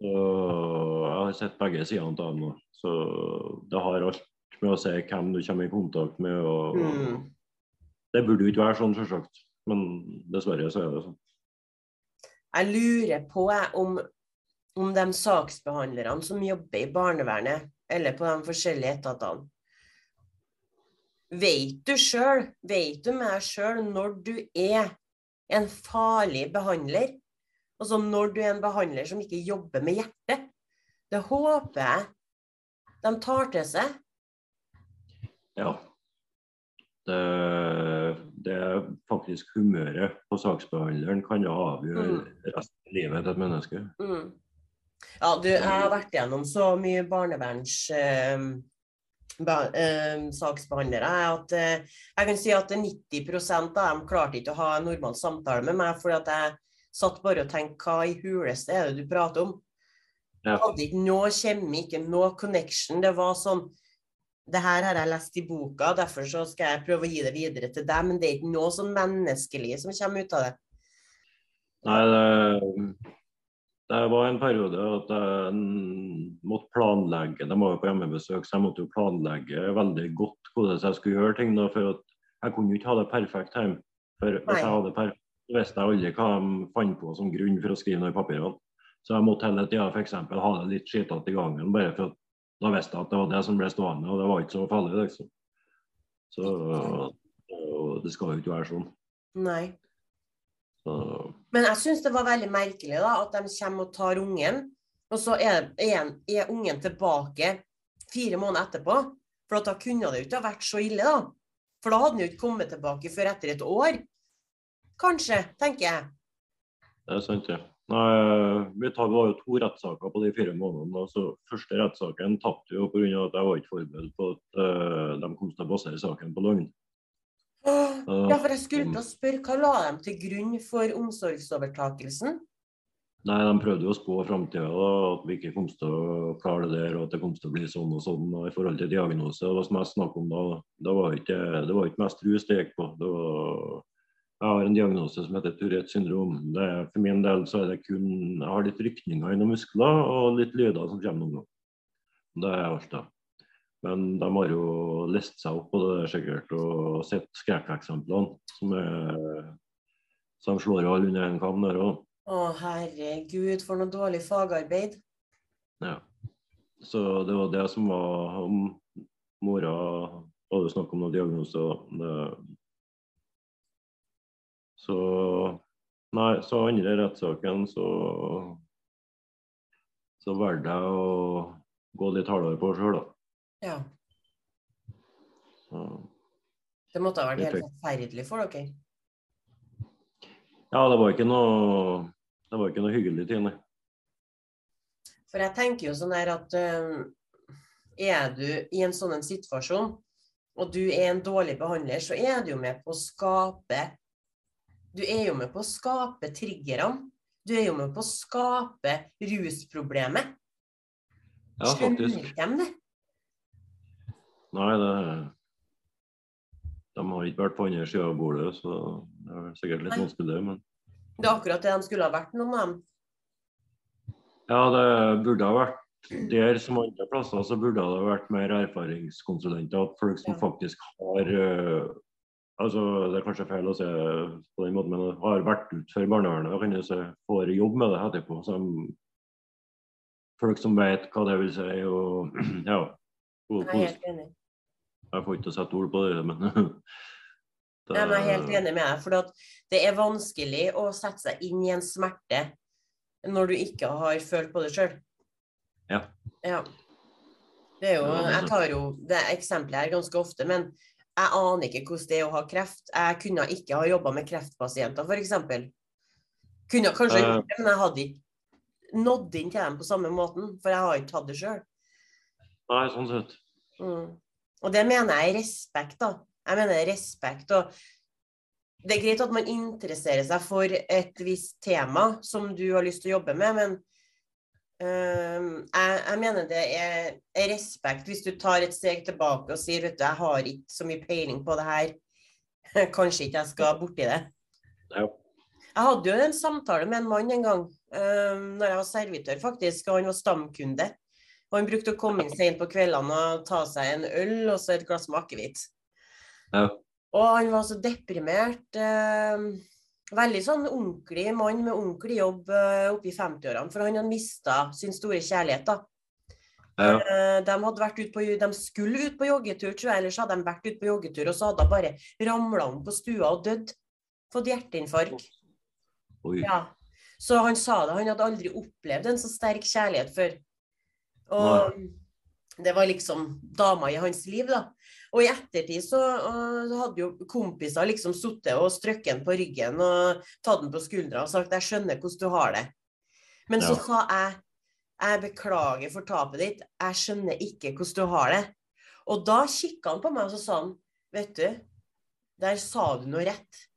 Så jeg har sett begge sidene av dem nå. Så det har alt med å se hvem du kommer i kontakt med. og Mm. Det burde jo ikke være sånn, selvsagt. Men dessverre så er det sånn. Jeg lurer på om, om de saksbehandlerne som jobber i barnevernet, eller på de forskjellige etatene Vet du sjøl, vet du meg sjøl, når du er en farlig behandler? Altså når du er en behandler som ikke jobber med hjertet? Det håper jeg de tar til seg. Ja. Det, det er faktisk humøret på saksbehandleren kan avgjøre Mm. resten av livet til et menneske. Mm. Ja, du, jeg har vært gjennom så mye barneverns eh, ba, eh, saksbehandlere at eh, jeg kan si at 90% av dem klarte ikke å ha en normal samtale med meg, fordi at jeg satt bare og tenkte hva i huleste er det du prater om? Ja. Hadde ikke noe kjemi, ikke noe connection. Det var sånn det her har jeg lest i boka, derfor så skal jeg prøve å gi det videre til deg, men det er ikke noe sånn menneskelig som kommer ut av det. Nei, det, det var en periode at jeg måtte planlegge. De var jo på hjemmebesøk, så jeg måtte jo planlegge veldig godt hvordan jeg skulle gjøre ting. Da, for at jeg kunne jo ikke ha det perfekt hjemme. For hvis jeg hadde perfekt, visste jeg aldri hva de fant på som grunn for å skrive noe i papirene. Så jeg måtte hele tida f.eks. ha det litt skitete i gangen, bare for at da visste jeg at det var det som ble stående, og det var ikke så farlig, liksom. Så det skal jo ikke være sånn. Nei. Men jeg syns det var veldig merkelig da, at de kommer og tar ungen, og så er, er, er ungen tilbake fire måneder etterpå. For da kunne det jo ikke ha vært så ille, da. For da hadde han jo ikke kommet tilbake før etter et år. Kanskje, tenker jeg. Det er sant, ja. Nei, vi tar, var jo to rettssaker på de fire månedene. Altså, så Første rettssaken tapte jo pga. at jeg var ikke forberedt på at uh, de kom til å basere saken på løgn. Ja, for jeg skulle til å spørre, hva la de til grunn for omsorgsovertakelsen? Nei, De prøvde jo å spå framtida, at vi ikke kom til å klare det der, og at det kom til å bli sånn og sånn og i forhold til diagnose. Det som jeg snakket om da, det var ikke, det var ikke mest rus det gikk på. Det var, jeg har en diagnose som heter Tourettes syndrom. Det for min del så er det kun Jeg har litt rykninger i noen muskler og litt lyder som kommer noen ganger. Det er alt, da. Men de har jo lest seg opp på det sikkert og sett skrekkeksemplene som er som slår alle under en kam der òg. Å, herregud, for noe dårlig fagarbeid. Ja. Så det var det som var om mora hadde snakk om noen diagnoser. Det, så Nei, så andre rettssaken så så valgte jeg å gå litt hardere på sjøl, da. Ja. Det måtte ha vært helt forferdelig for dere. ja, det var ikke noe det var ikke noe hyggelig Tine. For jeg tenker jo sånn her at eh, er du i en sånn situasjon, og du er en dårlig behandler, så er du jo med på å skape Du er jo med på å skape triggerne. Du er jo med på å skape rusproblemet. Ja, faktisk. Skjønner de det? Nei, det De har ikke vært på andre sida av bordet, så det er sikkert litt vanskelig, det. men Det er akkurat det de skulle ha vært, noen av dem. Ja, det burde ha vært der som andre plasser, så burde det ha vært mer erfaringskonsulenter. At folk som Ja. faktisk har eh, altså Det er kanskje feil å si på den måten, men har vært utenfor barnevernet og kan si, får jobb med det etterpå. Som, folk som vet hva det vil si. og [clears throat] ja, Jeg er helt enig. Jeg får ikke sette ord på det, men [laughs] det, Jeg er helt enig med deg. For det er vanskelig å sette seg inn i en smerte når du ikke har følt på det sjøl. Ja. ja. Det er jo, jeg tar jo det eksempelet her ganske ofte, men jeg aner ikke hvordan det er å ha kreft. Jeg kunne ikke ha jobba med kreftpasienter, f.eks. Kunne kanskje Eh. gjort det, men jeg hadde ikke nådd inn til dem på samme måten, for jeg har ikke tatt det sjøl. Nei, sånn sett. Mm. Og det mener jeg er respekt, da. Jeg mener er respekt. Og det er greit at man interesserer seg for et visst tema som du har lyst til å jobbe med, men øh, jeg, jeg mener det er, er respekt hvis du tar et steg tilbake og sier vet du, jeg har ikke så mye peiling på det her. [laughs] Kanskje ikke jeg skal borti det. Ja. Jeg hadde jo en samtale med en mann en gang, øh, når jeg var servitør, faktisk, og han var stamkunde. Han brukte å komme inn sent på kveldene og ta seg en øl og så et glass med akevitt. Ja. Og han var så deprimert. Um, veldig sånn ordentlig mann med ordentlig jobb uh, oppe i 50-årene, for han hadde mista sin store kjærlighet, da. Ja. Eh, De, hadde vært ut på, de skulle ut på joggetur, tror jeg, ellers hadde de vært ute på joggetur, og så hadde hun bare ramla om på stua og dødd. Fått hjerteinfarkt. Ja. Så han sa det, han hadde aldri opplevd en så sterk kjærlighet før. Og det var liksom dama i hans liv, da. Og i ettertid så øh, hadde jo kompiser liksom sittet og strøkket den på ryggen og tatt den på skuldra og sagt 'jeg skjønner hvordan du har det'. Men så sa jeg 'jeg beklager for tapet ditt, jeg skjønner ikke hvordan du har det'. Og da kikka han på meg og så sa han 'vet du, der sa du noe rett'.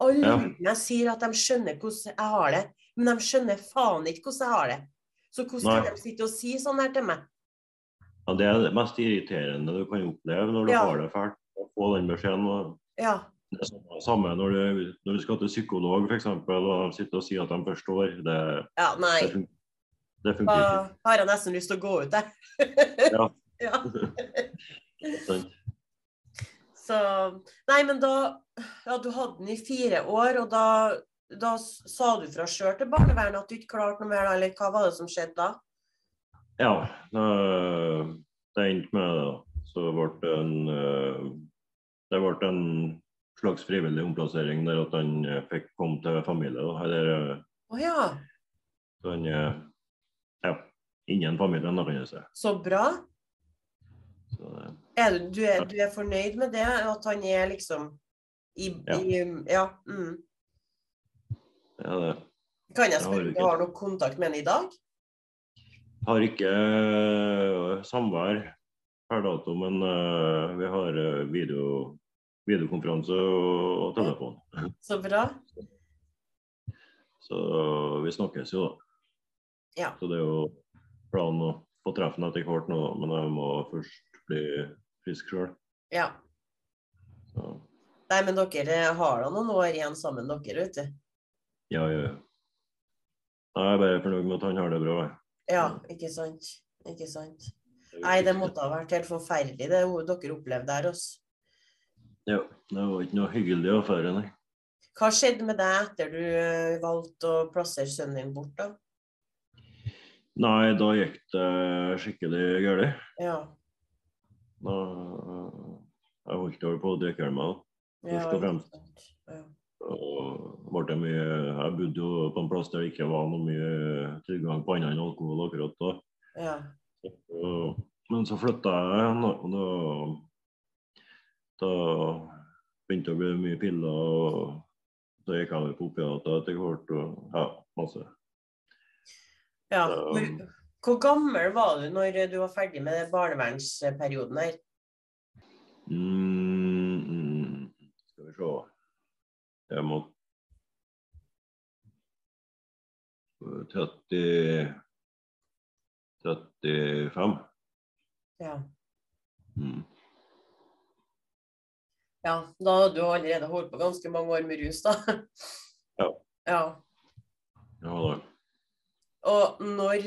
Alle Ja. sier at de skjønner hvordan jeg har det, men de skjønner faen ikke hvordan jeg har det. Så hvordan skal kan de sitte og si sånn her til meg? Ja, det er det mest irriterende du kan oppleve når du Ja. har det fælt. Å få den beskjeden. Ja. Det er samme- samme når du, når du skal til psykolog f.eks. og sitter og sier at de forstår. Det, ja nei. det, funker, det funker Da har jeg nesten lyst til å gå ut der. Ja. [laughs] ja. [laughs] Så Nei, men da Ja, du hadde den i fire år, og da, da sa du fra sjøl til barnevernet at du ikke klarte noe mer, eller hva var det som skjedde da? Ja, det, endte med det. da. Så ble det en eh, Det ble en slags frivillig omplassering der at han eh, fikk komme til familie. da. Eller oh, ja, så han eh, Ja, innen familien, da kan jeg si. så bra. Så, Er du, du, er, du er fornøyd med det? At han er liksom i Ja. i, ja mm. Ja, det. Kan jeg spørre om du har noe kontakt med ham i dag? Har ikke eh, samvær per dato, men uh, vi har eh, video, videokonferanse og, og telefon. Så bra. Så vi snakkes jo, da. Ja. Så det er jo planen å få treffe ham etter hvert nå, men jeg må først bli frisk sjøl. ja. Nei, men dere har da noen år igjen sammen, dere, vet du. Ja, ja. ja. Jeg er bare fornøyd med at han har det bra. Ja, ikke sant. Ikke sant. Nei, det måtte ha vært helt forferdelig, det dere opplevde der. Også. Ja, det var ikke noe hyggelig affære, nei. Hva skjedde med deg etter du eh, valgte å plassere sønnen din bort, da? Nei, da gikk det skikkelig galt. Ja. Da Jeg holdt over på å drikke meg. Først og fremst. Ja. Og mye, jeg bodde jo på en plass der det ikke var noe mye tilgang på annet enn alkohol akkurat da. ja. Og, men så flytta jeg igjen, da, og da, da begynte det å bli mye piller. og Så gikk jeg over på opiater etter hvert. og ja, masse. ja. Så- hvor gammel var du når du var ferdig med barnevernsperioden her? Mm, mm, skal vi se Jeg må 30 35. Ja. Mm. ja. Da hadde du allerede holdt på ganske mange år med rus, da. [laughs] Ja. ja. Ja da. Og når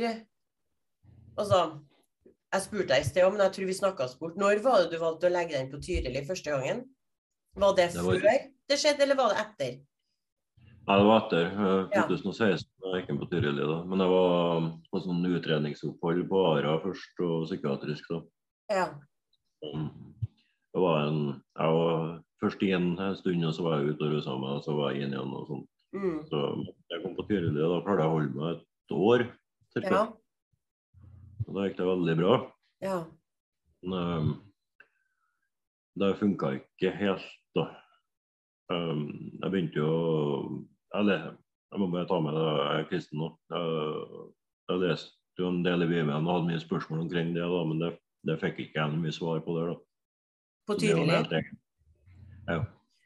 Altså, jeg spurte deg i sted, men jeg tror vi snakka oss bort. Når var det du valgte å legge den på Tyrili første gangen? Var det, Det var- før det skjedde, eller var det etter? Nei, det var etter 2016 Ja. 2016. Jeg inn på Tyrili da. Men jeg var um, på sånn utredningsopphold på ARA først, og psykiatrisk. da. Ja. Um, Det var en, jeg var først igjen en stund, og så var jeg ute og rusa meg, og så var jeg inn igjen. og sånt. Mm. Så jeg kom på Tyrili, og da klarte jeg å holde meg et år. Cirka. Ja. Og da gikk det veldig bra. Ja. Men um, det funka ikke helt, da. Um, jeg begynte jo Eller, jeg må bare ta med det, jeg er kristen nå. Jeg, jeg leste jo en del i Bibelen og hadde mye spørsmål omkring det, da, men det, det fikk ikke jeg noe mye svar på der. da. På Ja.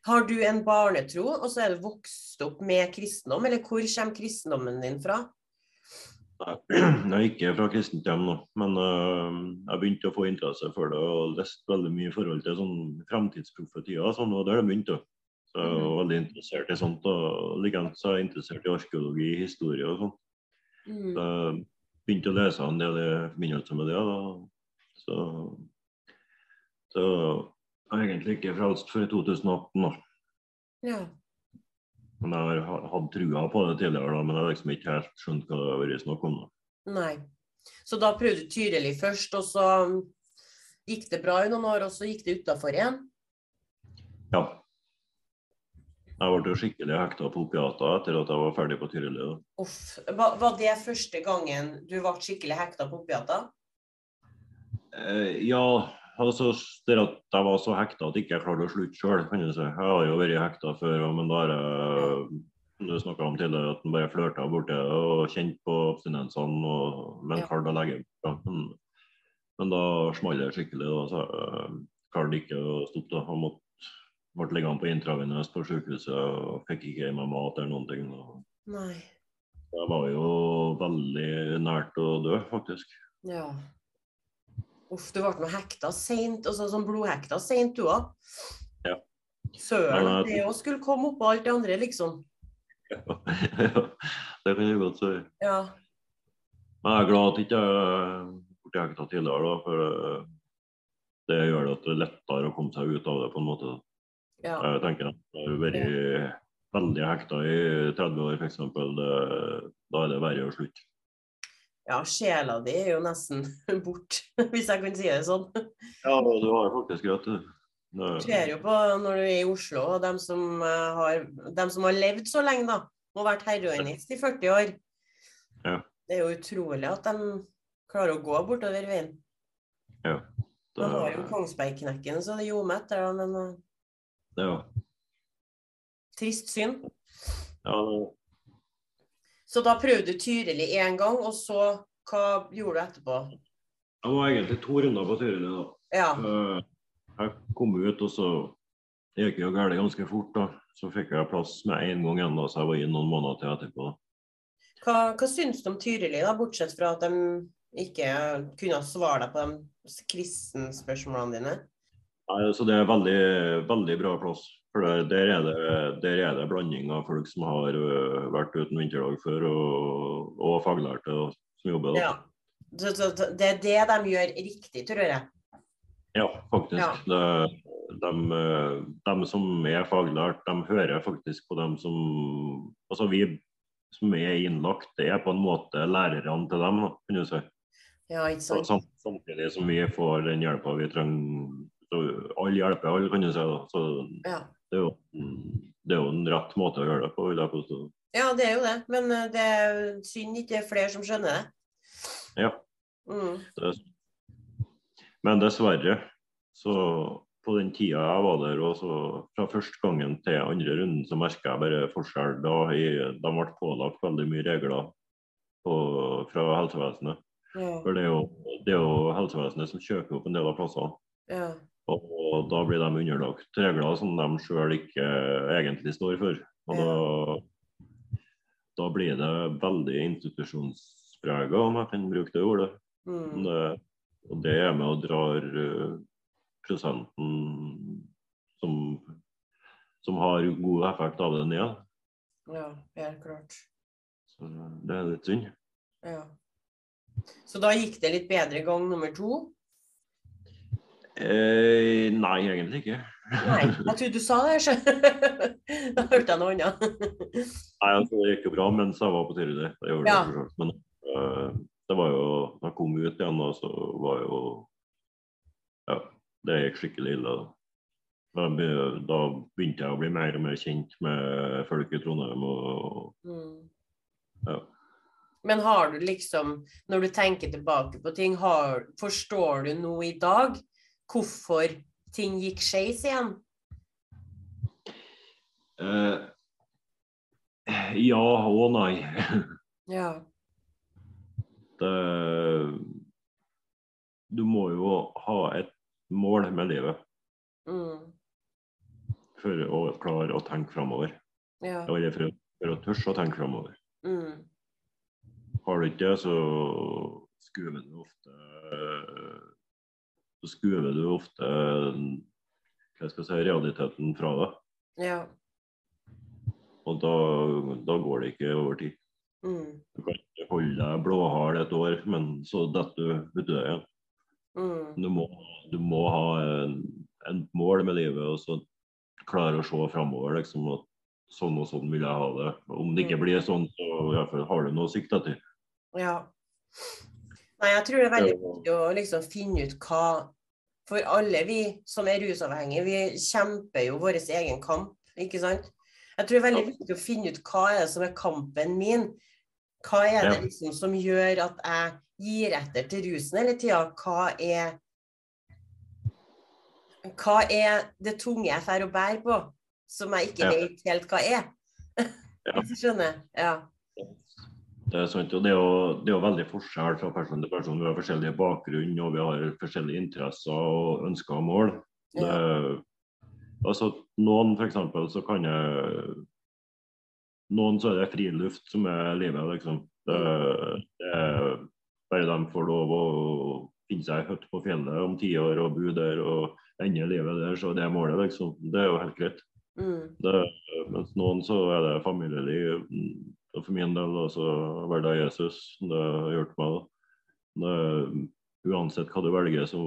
Har du en barnetro, og så er du vokst opp med kristendom, eller hvor kommer kristendommen din fra? Jeg er ikke fra kristent hjem nå, men uh, jeg begynte å få interesse for det og leste veldig mye i forhold til sånn fremtidsprofetier og sånn, og der det begynte. Så jeg var veldig interessert i sånt. og Likeens er jeg interessert i arkeologi, historie og sånn. Mm. Så jeg begynte å lese en del i forbindelse med det. Da. Så, så jeg er egentlig ikke frelst før i 2018. Da. Ja. Men jeg har hatt trua på det tidligere, da, men jeg har liksom ikke helt skjønt hva det har vært snakk om. Da. Nei. Så da prøvde du Tyrili først, og så gikk det bra i noen år, og så gikk det utafor igjen? Ja. Jeg ble skikkelig hekta på opiater etter at jeg var ferdig på Tyrili. da. Uff. Var, var det første gangen du ble skikkelig hekta på opiater? Eh, ja, altså det at jeg var så hekta at jeg ikke klarte å slutte sjøl. Jeg har jo vært hekta før, men da har jeg du snakka om tidligere, at en bare flørta borti det og kjent på abstinensene, og- men Ja. klarte å legge ja. men, men da smalt det skikkelig. Da, så jeg klarte ikke å stoppe. da. Jeg måtte, ble liggende på intravenøs på sykehuset og fikk ikke i meg mat eller noen ting. Og Nei. jeg var jo veldig nært å dø, faktisk. Ja. Uff, du ble nå hekta seint, og sånn blodhekta seint du òg. Ja. Søren, det òg skulle komme oppå alt det andre, liksom. [laughs] Ja, det kan jeg godt si. Ja. Men jeg er glad at jeg ikke jeg ble hekta tidligere, da, for eh, det gjør det at det er lettere å komme seg ut av det på en måte. ja. Jeg tenker at jeg har vært veldig hekta i 30 år f.eks. Da er det verre å slutte. Ja, sjela di er jo nesten [laughs] bort, hvis jeg kan si det sånn. Ja, du har faktisk rett. Du Det- ser jo på når du er i Oslo, og dem som, eh, har, dem som har levd så lenge, da, og vært heroinist i 40 år. Ja. Det er jo utrolig at de klarer å gå bortover veien. det- Man har jo Kongsbergknekken, så det er etter, der, da, men eh, Ja, trist syn. ja, det- Så da prøvde du Tyrili én gang, og så hva gjorde du etterpå? jeg var egentlig to runder på Tyrili. da. Ja. Eh, Jeg kom ut, og så gikk det jo galt ganske fort. da. Så fikk jeg plass med en gang igjen, da, så jeg var inne noen måneder til etterpå. Hva, hva syns du om Tyrili, da, bortsett fra at de ikke kunne svare deg på de kristenspørsmålene dine? Nei, så Det er veldig, veldig bra plass. For der, er det, der er det blanding av folk som har vært uten vinterdag før, og, og faglærte som jobber. Da. Ja. Så, så, så det er det de gjør riktig, tror jeg. Ja, faktisk. Ja. Det, de, de, som er faglært, de hører faktisk på dem som Altså vi som er innlagt, det er på en måte lærerne til dem, kan du si. Ja, ikke sant? sam, samtidig som vi får den hjelpa vi trenger. Alle hjelper alle, kan du si. Så Ja. Det er, jo, det er jo en rett måte å gjøre det på, vil jeg påstå. ja, det er jo det. Men eh, det er synd ikke er flere som skjønner det. Ja. Mm. Det men dessverre, så på den tida jeg var der, og så fra første gangen til andre runden, så merka jeg bare forskjell. Da jeg, de ble pålagt veldig mye regler på, fra helsevesenet. Ja. For det er, jo, det er jo helsevesenet som kjøper opp en del av plassene. ja. Og da blir de underlagt regler som de sjøl ikke egentlig står for. Og da, da blir det veldig institusjonsprega, om jeg kan bruke det ordet. Mm. Det, og det er med og drar eh, prosenten som, som har god effekt av det ned. ja, helt klart. Så det er litt synd. Ja. Så da gikk det litt bedre gang nummer to? Eh, nei, egentlig ikke. Nei, jeg trodde du sa det. så- [laughs] da hørte jeg noe annet. Nei, altså, Det gikk jo bra mens jeg var på Tyrili. Det gjorde Ja. det. Men uh, det var jo Da jeg kom ut igjen, da, så var jo Ja, det gikk skikkelig ille. Da. Da begynte jeg å bli mer og mer kjent med folk i Trondheim. og Mm. Ja. Men har du liksom, når du tenker tilbake på ting, har, forstår du noe i dag hvorfor ting gikk skeis igjen? Uh, Ja og nei. [laughs] Ja. Det, du må jo ha et mål med livet Mm. for å klare å tenke framover. Ja. Eller for, for å tørre å tenke framover. Mm. har du ikke det, så skuver du ofte Så skuver du ofte hva skal jeg si, realiteten fra deg. Ja. Og da, da går det ikke over tid. Mm. Du kan ikke holde deg blåhard et år, men så detter du uti det igjen. Mm. Du må, du må ha en, en mål med livet og så klare å se framover. Liksom, at sånn og sånn vil jeg ha det. Om det ikke Mm. blir sånn, så i hvert fall har du noe å sikte etter. Ja. Nei, jeg tror det er veldig viktig å liksom finne ut hva For alle vi som er rusavhengige, vi kjemper jo vår egen kamp, ikke sant? Jeg tror det er veldig viktig å finne ut hva er det som er kampen min. Hva er det liksom som gjør at jeg gir etter til rusen hele tida? Hva er Hva er det tunge jeg får å bære på, som jeg ikke vet helt hva er? [laughs] Hvis du skjønner? Ja. Det er sant, og det er jo, det er jo veldig forskjell fra person til person. Vi har forskjellige bakgrunn og vi har forskjellige interesser og ønsker og mål. Det, ja. altså, noen for eksempel, så kan jeg Noen så er det friluft som er livet, liksom. Det, det er bare de får lov å finne seg en hytte på fjellet om ti år og bo der og ende livet der, så det er målet, liksom. Det er jo helt greit. Mm. Mens noen så er det familieliv. Og for min del altså, hverdag Jesus. Det har hjulpet meg. Det, uansett hva du velger, så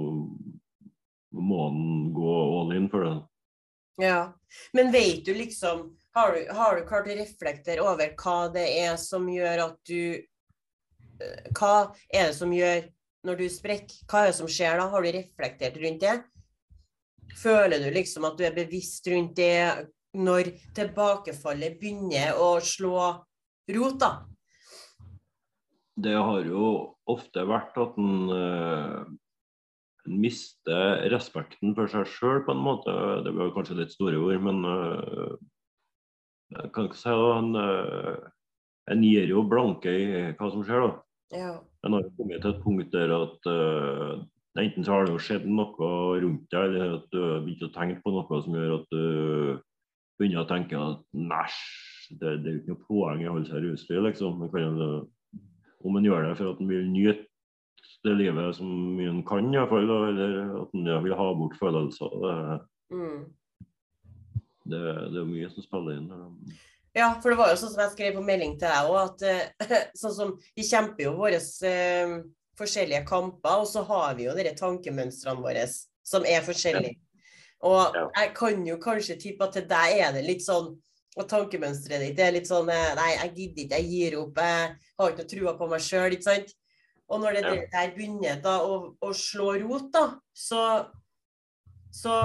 må han gå all in for det. Ja, men vet du liksom Har du, har du klart å reflektere over hva det er som gjør at du eh, Hva er det som gjør når du sprekker? Hva er det som skjer da? Har du reflektert rundt det? Føler du liksom at du er bevisst rundt det når tilbakefallet begynner å slå rot, da? Det har jo ofte vært at en uh, mister respekten for seg sjøl, på en måte. Det var kanskje litt store ord, men uh, jeg kan ikke si det. En, uh, en gir jo blanke i hva som skjer, da. Ja. En har kommet til et punkt der at uh, enten så har det jo skjedd noe rundt deg, eller at du har begynt å tenke på noe som gjør at du begynner å tenke at næsj, det, det er jo ikke noe poeng i å holde seg rusfri, liksom. Om en gjør det for at en vil nyte det livet som en kan, i hvert fall, da, eller at en vil ha bort følelser. Det, Mm. det, det er mye som spiller inn. Ja, for det var jo sånn som jeg skrev på melding til deg òg, at eh, [laughs] sånn som vi kjemper jo våre eh, forskjellige kamper, og så har vi jo de tankemønstrene våre som er forskjellige. Og Ja. jeg kan jo kanskje tippe at til deg er det litt sånn og tankemønsteret ditt er litt sånn eh, Nei, jeg gidder ikke, jeg gir opp, jeg har ikke noe trua på meg sjøl, ikke sant? Og når det Ja. der begynner da å, å slå rot, da, så, så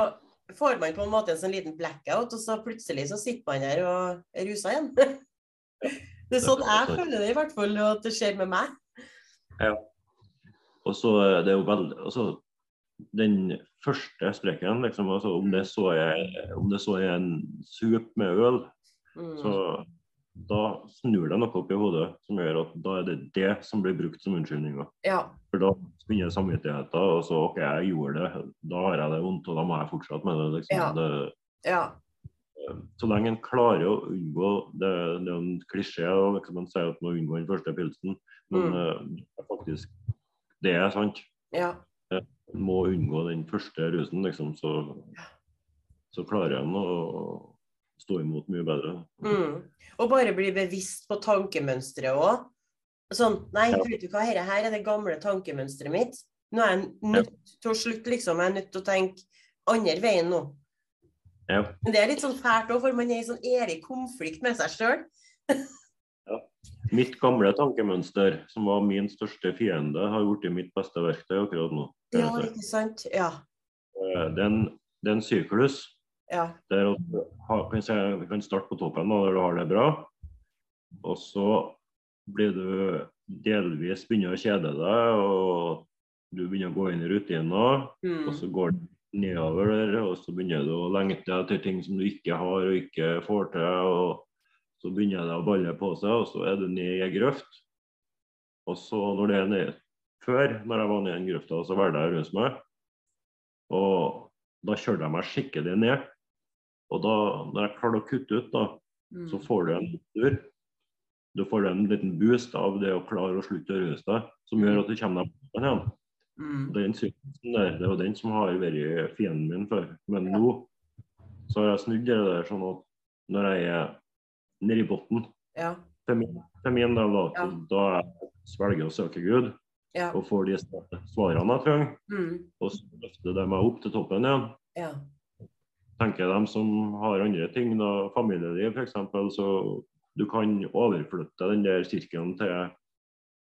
får man på en måte en sånn liten blackout, og så plutselig så sitter man der og er rusa igjen. [laughs] Det er sånn jeg føler det i hvert fall, og at det skjer med meg. Ja. Og så er jo veldig altså, Den første sprekken, liksom, altså, om, det så er, om det så er en sup med øl, Mm. så da snur det noe opp i hodet som gjør at da er det det som blir brukt som unnskyldninger. Ja. For da begynner samvittigheten, og så OK, jeg gjorde det, da har jeg det vondt, og da må jeg fortsette med det. liksom. Ja. det Ja. så lenge en klarer å unngå Det, det er en klisjé liksom, man sier at man unngår den første pilsen, men Mm. uh, det faktisk det er sant. Ja. Man må unngå den første rusen, liksom, så, så klarer en å stå imot mye bedre. Mm. Og bare bli bevisst på tankemønsteret òg. Sånn Nei, Ja. vet du hva, dette her er det gamle tankemønsteret mitt. Nå er jeg nødt til å slutte, liksom. Jeg er nødt til å tenke andre veien nå. Ja. Men det er litt sånn fælt òg, for man er i sånn evig konflikt med seg sjøl. Mitt gamle tankemønster, som var min største fiende, har blitt mitt beste verktøy akkurat nå. Ja, ikke sant? Ja. Det er en, det er en syklus. Ja. Der at du kan si, kan starte på toppen, da, der du har det bra. Og så blir du delvis begynner å kjede deg, og du begynner å gå inn i rutiner. Og Mm. så går det nedover der, og så begynner du å lengte etter ting som du ikke har og ikke får til. og Så begynner det å balle på seg, og så er du ned i ei grøft. Og så når det er ned Før, når jeg var nede i den grøfta, så valgte jeg å ruse meg. Og da kjørte jeg meg skikkelig ned. Og da, når jeg klarer å kutte ut, da, Mm. så får du en tur. du får en liten boost av det å klare å slutte å ruse deg, som gjør at du kommer deg på igjen. Mm. Den sykdommen der, det er jo den som har vært fienden min før. Men Ja. nå så har jeg snudd det der sånn at når jeg er nedi i bunnen, Ja. til til min del, da, Ja. da jeg svelger jeg å søke Gud Ja. og får de svarene jeg trenger, Mm. og så løfter de meg opp til toppen igjen. Ja. Tenker jeg dem som har andre ting, da, familieliv f.eks., så du kan overflytte den der sirkelen til,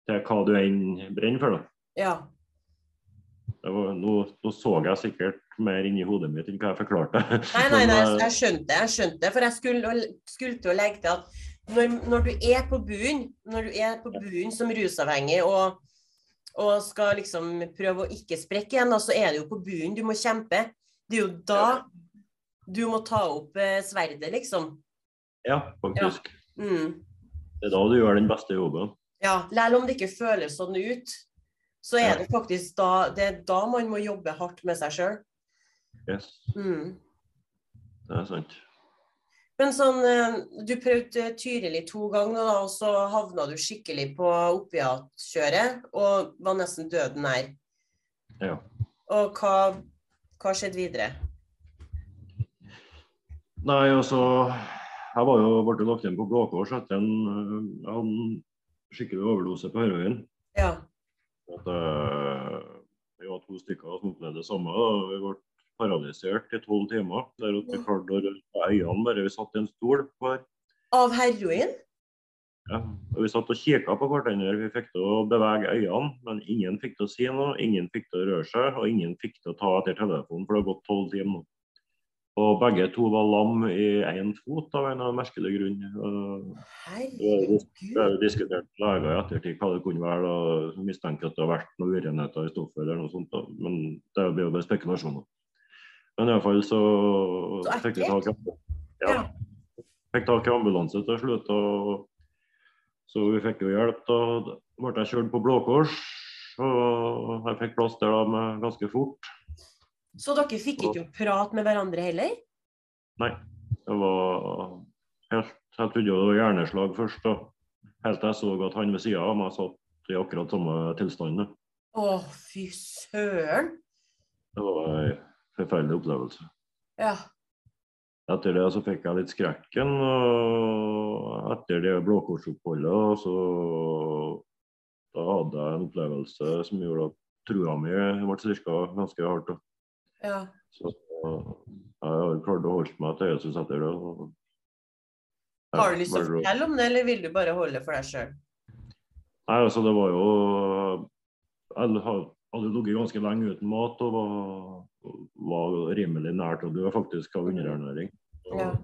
til hva du enn brenner for. da. ja. Det var, nå, nå så jeg sikkert mer inni hodet mitt enn hva jeg forklarte. Nei, nei, nei, Men, eh, jeg skjønte. Jeg skjønte. For jeg skulle, skulle til å legge til at når, når du er på bunnen, når du er på bunnen som rusavhengig og, og skal liksom prøve å ikke sprekke igjen, da, så er det jo på bunnen du må kjempe. Det er jo da du må ta opp eh, sverdet, liksom. Ja, faktisk. Mm. Det er da du gjør den beste jobben. Ja, Selv om det ikke føles sånn ut, så er det faktisk da, det er da man må jobbe hardt med seg sjøl. Yes, Mm. det er sant. Men sånn, eh, du prøvde Tyrili to ganger, og så havna du skikkelig på opiatkjøret og var nesten døden nær. Ja. Og hva, hva skjedde videre? Nei, altså Jeg var jo ble lagt inn på Blå Kors etter en, hadde en skikkelig overdose på heroin. Ja. At, øh, vi var to stykker som opplevde det samme. Da. Vi ble paralysert i tolv timer. Der at vi klarte å røre øynene bare vi satt i en stol hver. Av heroin? Ja. Og vi satt og kikka på hverandre. Vi fikk til å bevege øynene, men ingen fikk til å si noe. Ingen fikk til å røre seg, og ingen fikk til å ta etter telefonen, for det har gått tolv timer. Og begge to var lam i én fot av en merkelig grunn. Herregud. har jo diskutert leger i ettertid hva det kunne være. og Mistenker at det har vært noen urenheter i stoffet eller noe sånt. Da. Men det blir jo bare spekulasjoner. Men iallfall så Så fikk vi tak i Ja. ja. Fikk tak i ambulanse til slutt. og Så vi fikk jo hjelp. Da ble jeg kjørt på Blå Kors. Og jeg fikk plass der da med ganske fort. Så dere fikk ikke å prate med hverandre heller? Nei. Det var helt Jeg trodde det var hjerneslag først. da. Helt til jeg så at han ved sida av meg satt i akkurat samme tilstand. Å, fy søren. Det var en forferdelig opplevelse. Ja. Etter det så fikk jeg litt skrekken. og Etter det blåkorsoppholdet så da hadde jeg en opplevelse som gjorde at trua mi ble styrka ganske hardt. Ja. Så jeg har klart å holde meg til Jesus etter det. og- Har du lyst til å fortelle om det, eller vil du bare holde for deg sjøl? Nei, altså det var jo Jeg hadde ligget ganske lenge uten mat og var, var rimelig nær til å dø faktisk av underernæring. Ja.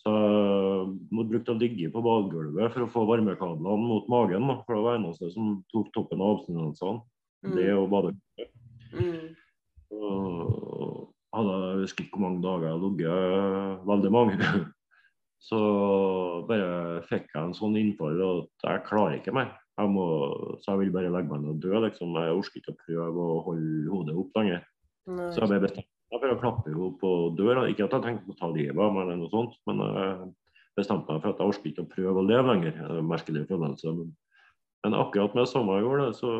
Så jeg måtte bruke å ligge på badegulvet for å få varmekablene mot magen. Da, for det var eneste som tok toppen av abstinensene. Det og badegulvet. Mm. Hadde jeg husker ikke hvor mange dager jeg ligget, veldig mange. [laughs] Så bare fikk jeg en sånn innfall at jeg klarer ikke mer. Jeg må, så jeg vil bare legge meg ned og dø. Liksom. Jeg orker ikke å prøve å holde hodet opp lenger. Nei. Så jeg ble bestemt meg for å klappe henne på døra. Ikke at jeg tenkte på å ta livet av meg, eller noe sånt, men jeg bestemte meg for at jeg orker ikke å prøve å leve lenger. Er merkelig følelse. Men, men akkurat med det samme jeg gjorde, så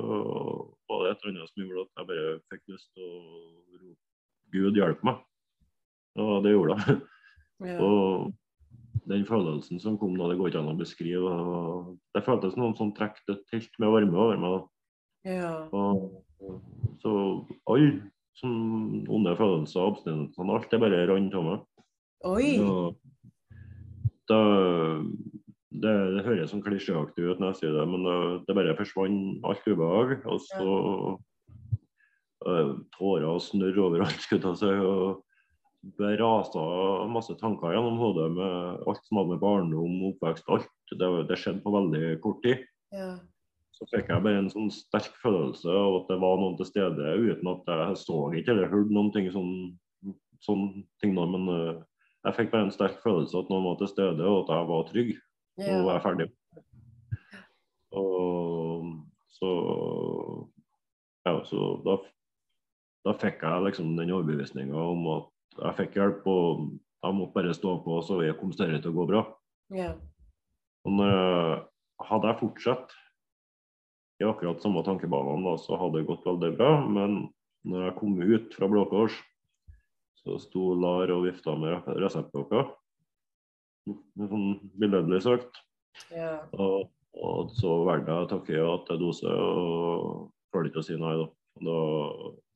var det et eller annet som gjorde at jeg bare fikk lyst til å rope Gud hjelpe meg. Og det gjorde jeg. Ja. Og den følelsen som kom da, det går ikke an å beskrive. og Det føltes noen som trakk et telt med varme over meg. ja. Og så alle sånne onde følelser, abstinensene, alt det bare rant av meg. Oi. Da, det, det høres sånn klisjéaktig ut når jeg sier det, men det, det bare forsvant alt ubehag. Og så eh, tårer og snørr overalt, skulle jeg seg, og det rasa masse tanker gjennom hodet med alt som hadde med barndom, oppvekst, alt. Det, det skjedde på veldig kort tid Ja. så fikk jeg bare en sånn sterk følelse av at det var noen til stede, uten at jeg så ikke eller hørte noen ting sånn, sånn ting da, men eh, jeg fikk bare en sterk følelse at noen var til stede, og at jeg var trygg Ja. var ferdig. Og så ja, så da, da fikk jeg liksom den overbevisninga om at jeg fikk hjelp, og jeg måtte bare stå på, så jeg kom større til å gå bra. ja. Og når hadde jeg fortsatt i akkurat samme tankebanene, så hadde det gått veldig bra. Men når jeg kom ut fra Blå Kors, så sto Lar og vifta med reseptblokka. Sånn billedlig sagt. Ja. Og, og så valgte jeg å takke ja til dose og klarte ikke å si nei. da. Da.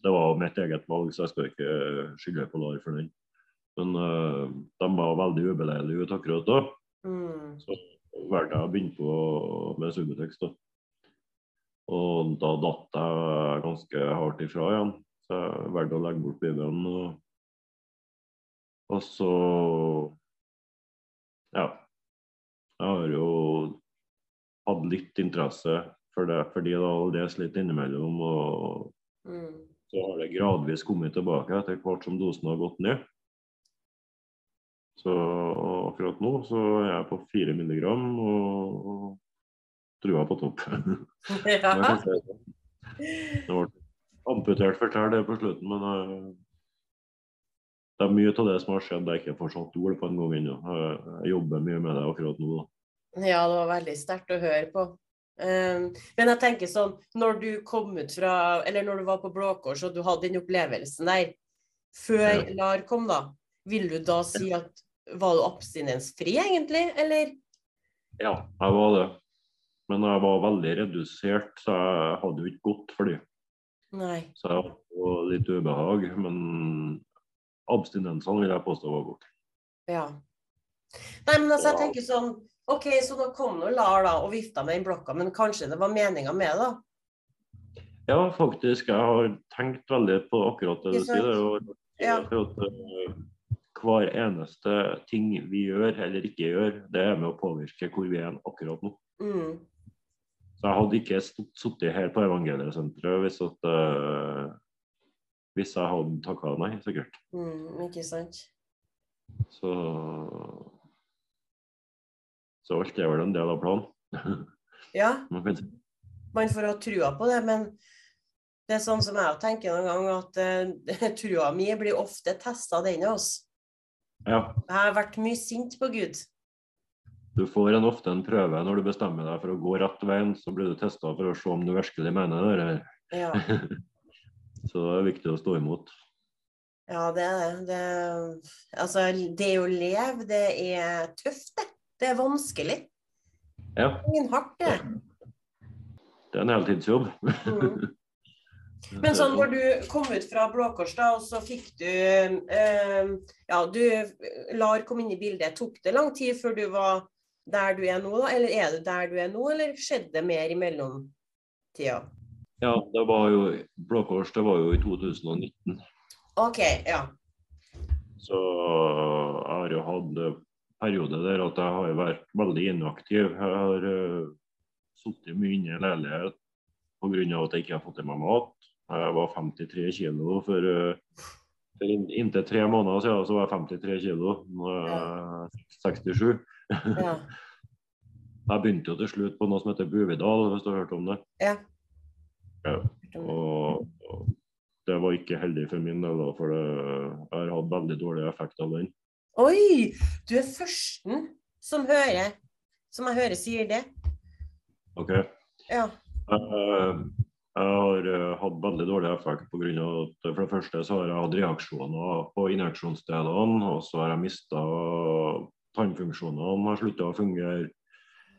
Det var mitt eget valg, så jeg skal ikke skylde på Lar for den. Men uh, de var veldig ubeleilige ut akkurat da. Mm. Så valgte jeg å begynne på med Subutex. da. Og da datt jeg ganske hardt ifra igjen. Så jeg valgte å legge bort Bibelen. Og, og så Ja. Jeg har jo hatt litt interesse for det, fordi da har jeg lest litt innimellom. Og Mm. så har det gradvis kommet tilbake etter hvert som dosen har gått ned. Så akkurat nå så er jeg på fire milligram og, og trua på topp. Det [laughs] Ja. det. Det ble amputert fortell det på slutten, men eh, det er mye av det som har skjedd jeg ikke får satt ord på en gang ennå. Jeg, jeg jobber mye med det akkurat nå. da. Ja, det var veldig sterkt å høre på. Um, men jeg tenker sånn, når du kom ut fra, eller når du var på Blå Kors og du hadde den opplevelsen der, før. LAR kom da, vil du da si at var du abstinensfri egentlig, eller? Ja, jeg var det. Men jeg var veldig redusert, så jeg hadde jo ikke gått for det. Nei. Så jeg hadde litt ubehag. Men abstinensene vil jeg påstå var borte. Ja. Nei, men altså, jeg tenker sånn, ok, så da kom nå LAR da, og vifta med den blokka, men kanskje det var meningen med det? Ja, faktisk. Jeg har tenkt veldig på akkurat det du sier. Og, Ja. for at, eh, hver eneste ting vi gjør eller ikke gjør, det er med å påvirke hvor vi er akkurat nå. Mm. Så jeg hadde ikke sittet her på Evangeliesenteret hvis, at, uh, hvis jeg hadde takka nei, sikkert. Mm, ikke sant? Så Så alt er vel en del av planen. [laughs] Ja, Man får ha trua på det, men det er sånn som jeg tenker noen gang, at uh, [laughs] trua mi blir ofte testa, den av oss. Ja, Jeg har vært mye sint på Gud. du får en, ofte en prøve når du bestemmer deg for å gå rett veien. Så blir du testa for å se om du virkelig mener det. Eller? Ja, [laughs] Så det er viktig å stå imot. ja det er det. det. Altså, det å leve, det er tøft, det. Det er vanskelig. Ja, Ingen hardt, det. det er en heltidsjobb. Mm. Men sånn når du kom ut fra Blå Kors, da, og så fikk du eh, Ja, du LAR kom inn i bildet. Tok det lang tid før du var der du er nå, da? Eller er du der du er nå, eller skjedde det mer i mellomtida? Ja, det var jo Blå Kors det var jo i 2019. OK, ja. Så jeg har jo hatt periode der at jeg har vært veldig inaktiv. Jeg har uh, sittet mye inne i leilighet pga. at jeg ikke har fått i meg mat. Jeg var 53 kilo for, uh, for in inntil tre måneder siden så var jeg 53 kilo. Nå er jeg 67. ja. [laughs] Jeg begynte jo til slutt på noe som heter Buvidal, hvis du har hørt om det. ja. Ja. Og, og det var ikke heldig for min del, for det, jeg har hatt veldig dårlig effekt av den. Oi! Du er førsten som hører Som jeg hører sier det. Ok. Ja. Jeg, jeg har eh, hatt veldig dårlig effekt pga. at for det første så har jeg hatt reaksjoner på injeksjonsdelene, og så har jeg mista tannfunksjonene har slutta å fungere.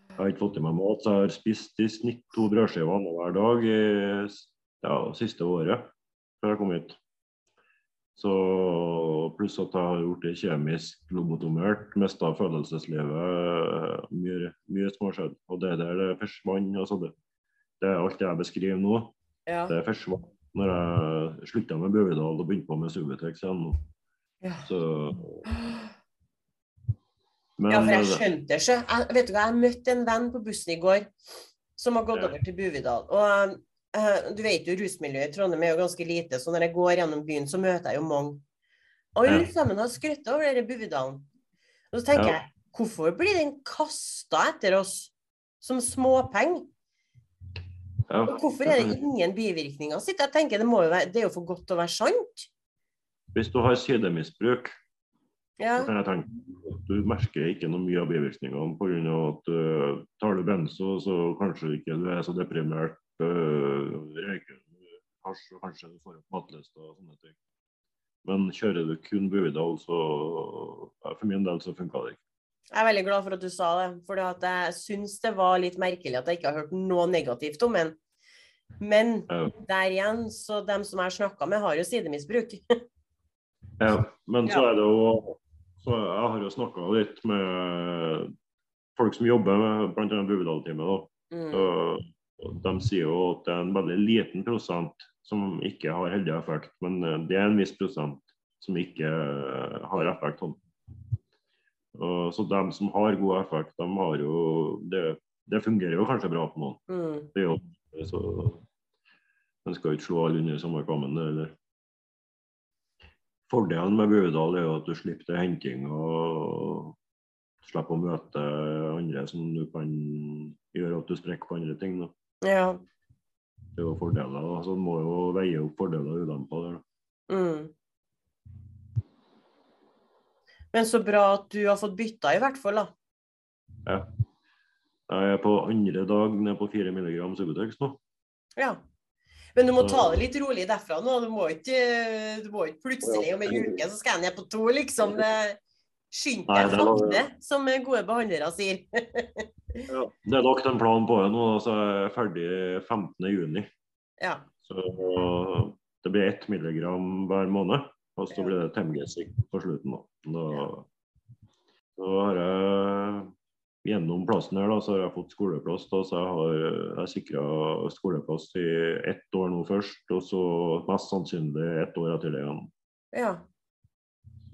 Jeg har ikke fått i meg mat, så jeg har spist i snitt to brødskiver hver dag i ja, siste året før jeg kom hit. Så Pluss at jeg har gjort det kjemisk lobotomert, mista følelseslivet. Mye, mye som. Og det der det forsvant. Altså det, det er alt jeg beskriver nå. Ja. Det forsvant når jeg slutta med Bøvidal og begynte på med Subutex igjen. ja. Så Men Ja, for jeg eh, skjønte det. Jeg, vet du hva, jeg møtte en venn på bussen i går som har gått Ja. over til Buvidal. Og eh, du vet jo, rusmiljøet i Trondheim er jo ganske lite, så når jeg går gjennom byen, så møter jeg jo mange. Alle Ja. sammen har skrøtt over denne Buvidalen. Og så tenker Ja. jeg, hvorfor blir den kasta etter oss som småpenger? ja, Og hvorfor er det ingen bivirkninger? Sitt, jeg tenker, det, må jo være, det er jo for godt til å være sant. Hvis du har sidemisbruk, Ja. Så kan jeg tenke at Du merker ikke noe mye av bivirkningene pga. at uh, tar du benzo, så kanskje ikke du er så deprimert. Uh, røyker hasj, og kanskje du får opp matlyst og sånne ting. Men kjører du kun Buvidal, så For min del så funka det ikke. Jeg er veldig glad for at du sa det, for jeg syns det var litt merkelig at jeg ikke har hørt noe negativt om den. Men Ja. der igjen, så dem som jeg har snakka med, har jo sidemisbruk. [laughs] Ja, men så er det jo så Jeg har jo snakka litt med folk som jobber med bl.a. Buvidal-teamet. da. Mm. Og de sier jo at det er en veldig liten prosent som ikke har heldig effekt, men eh, det er en viss prosent som ikke eh, har effekt. Og, så de som har god effekt, de har jo det, det fungerer jo kanskje bra på noen. Mm. Det er jo, så En skal ikke slå alle under samme kammen. Eller. Fordelen med Buvidal er jo at du slipper til henting og slipper å møte andre som du kan gjøre at du sprekker på andre ting. Da. Ja. Det er jo fordeler. Så du må jo veie opp fordeler og ulemper der. Mm. Men så bra at du har fått bytta, i hvert fall. da. Ja. Jeg er på andre dag ned på 4 mg Subutex nå. Ja. Men du må ta det litt rolig derfra nå. Du må ikke, du må ikke plutselig om en uke så skal jeg ned på to, liksom. Skynd deg er lov- som gode behandlere sier. [laughs] Ja. Det er lagt en plan på det nå, så jeg er ferdig 15.6. ja. Så det blir 1 milligram hver måned. Og så blir det temgesing på slutten. Da. Da, så har jeg gjennom plassen her da, så har jeg fått skoleplass. Da, så jeg har jeg sikra skoleplass i ett år nå først, og så mest sannsynlig ett år etter det igjen. ja.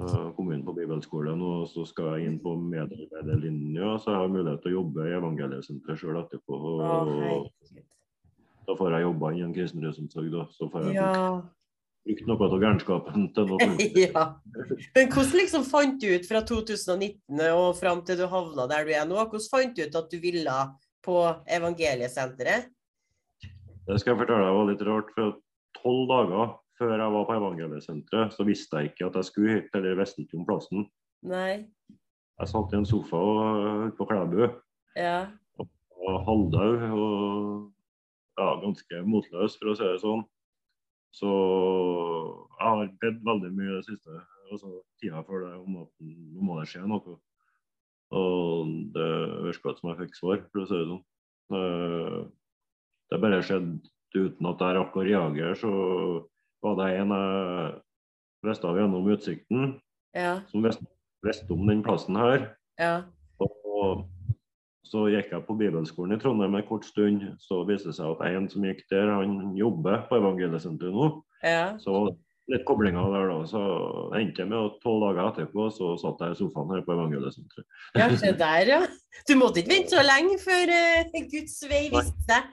Så jeg kom inn på bibelskolen, og så skal jeg inn på medarbeiderlinja. Så jeg har mulighet til å jobbe i evangeliesenteret sjøl etterpå. Og oh, da får jeg jobba i en kristen rusomsorg, da. Så får jeg Ja. brukt noe av gærenskapen til noe [laughs] ja. Men hvordan liksom fant du ut fra 2019 og fram til du havna der du er nå, hvordan fant du ut at du ville på evangeliesenteret? Det skal jeg fortelle deg var litt rart. for Tolv dager før jeg var på evangeliesenteret, så visste jeg ikke at jeg skulle hit, eller visste ikke om plassen. Nei? Jeg satt i en sofa og- på Klæbu, Ja. og halvdau og ja, ganske motløs, for å si det sånn. Så jeg har bedt veldig mye i det siste, altså tida før det, om at nå må det skje noe. Og det virka som jeg fikk svar, for å si det sånn. Det, Det bare skjedde uten at jeg rakk å reagere. Så var det en jeg visste av gjennom utsikten, Ja. som visste, visste om den plassen her. Ja. Og så gikk jeg på bibelskolen i Trondheim en kort stund. Så viste det seg at en som gikk der, han jobber på evangeliesenteret nå. ja. Så litt koblinger der da. Så endte jeg med at tolv dager etterpå så satt jeg i sofaen her på evangeliesenteret. Ja, se der, ja. Du måtte ikke vente så lenge før uh, Guds vei viste seg.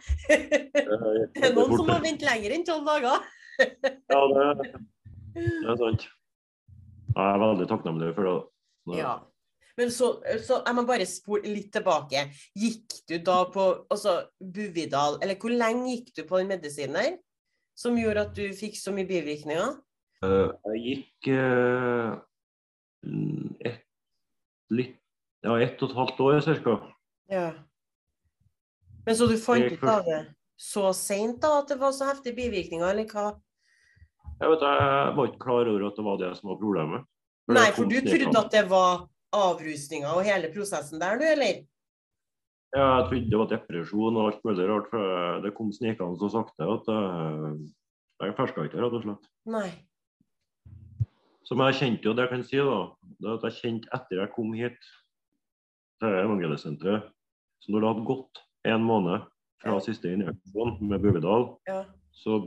[laughs] Det er noen som har vente lenger enn tolv dager. [laughs] Ja, det, det er sant. Jeg er veldig takknemlig for det. det. Ja. Men så, så jeg må bare spole litt tilbake. Gikk du da på altså, Buvidal, eller hvor lenge gikk du på den medisinen der? Som gjorde at du fikk så mye bivirkninger? Eh, Jeg gikk uh, ett litt Ja, ett og et halvt år ca. Ja. Men så du fant ut av det så seint da, at det var så heftige bivirkninger, eller hva? Jeg, vet, jeg var ikke klar over at det var det som var problemet. For Nei, for du trodde at det var avrusninga og hele prosessen der, du, eller? Ja, jeg trodde det var depresjon og alt mulig rart. For det kom snikende så sakte at uh, jeg ferska ikke, rett og slett. Nei. Som jeg kjente jo, det jeg kan si da, det at jeg kjente etter jeg kom hit til evangeliesenteret, så når det hadde gått en måned fra Ja. siste injeksjon med Buvidal, Ja. Så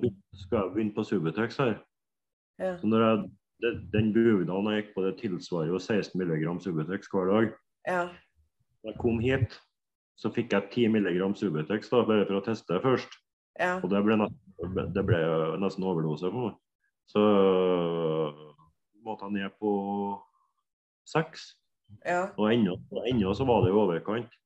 skal jeg begynne på Subutex her. Ja. Så når jeg, det, den Buvidalen jeg gikk på, det tilsvarer jo 16 mg Subutex hver dag. Ja. Da jeg kom hit, så fikk jeg 10 mg Subutex da, bare for å teste det først. Ja. Og det ble, nesten, det ble nesten overdose på meg. Så måtte jeg ned på seks. Ja. Og ennå, ennå så var det i overkant.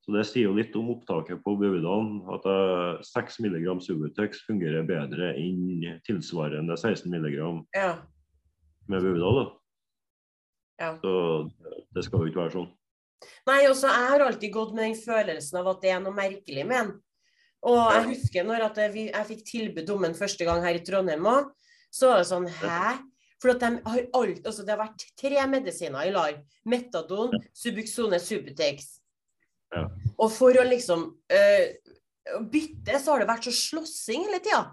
Så det sier jo litt om opptaket på Buvidalen. At eh, 6 mg Subutex fungerer bedre enn tilsvarende 16 mg Ja. med Buvidal. Ja. Så det skal jo ikke være sånn. Nei, også jeg har alltid gått med den følelsen av at det er noe merkelig med den. Og jeg husker når at jeg, jeg fikk tilbud om den første gang her i Trondheim òg, så var det sånn Hæ? For at de har alt, altså det har vært tre medisiner i LAR. Metadon, Subuxone, Subutex. Ja. Og for å liksom uh, bytte, så har det vært så slåssing hele tida.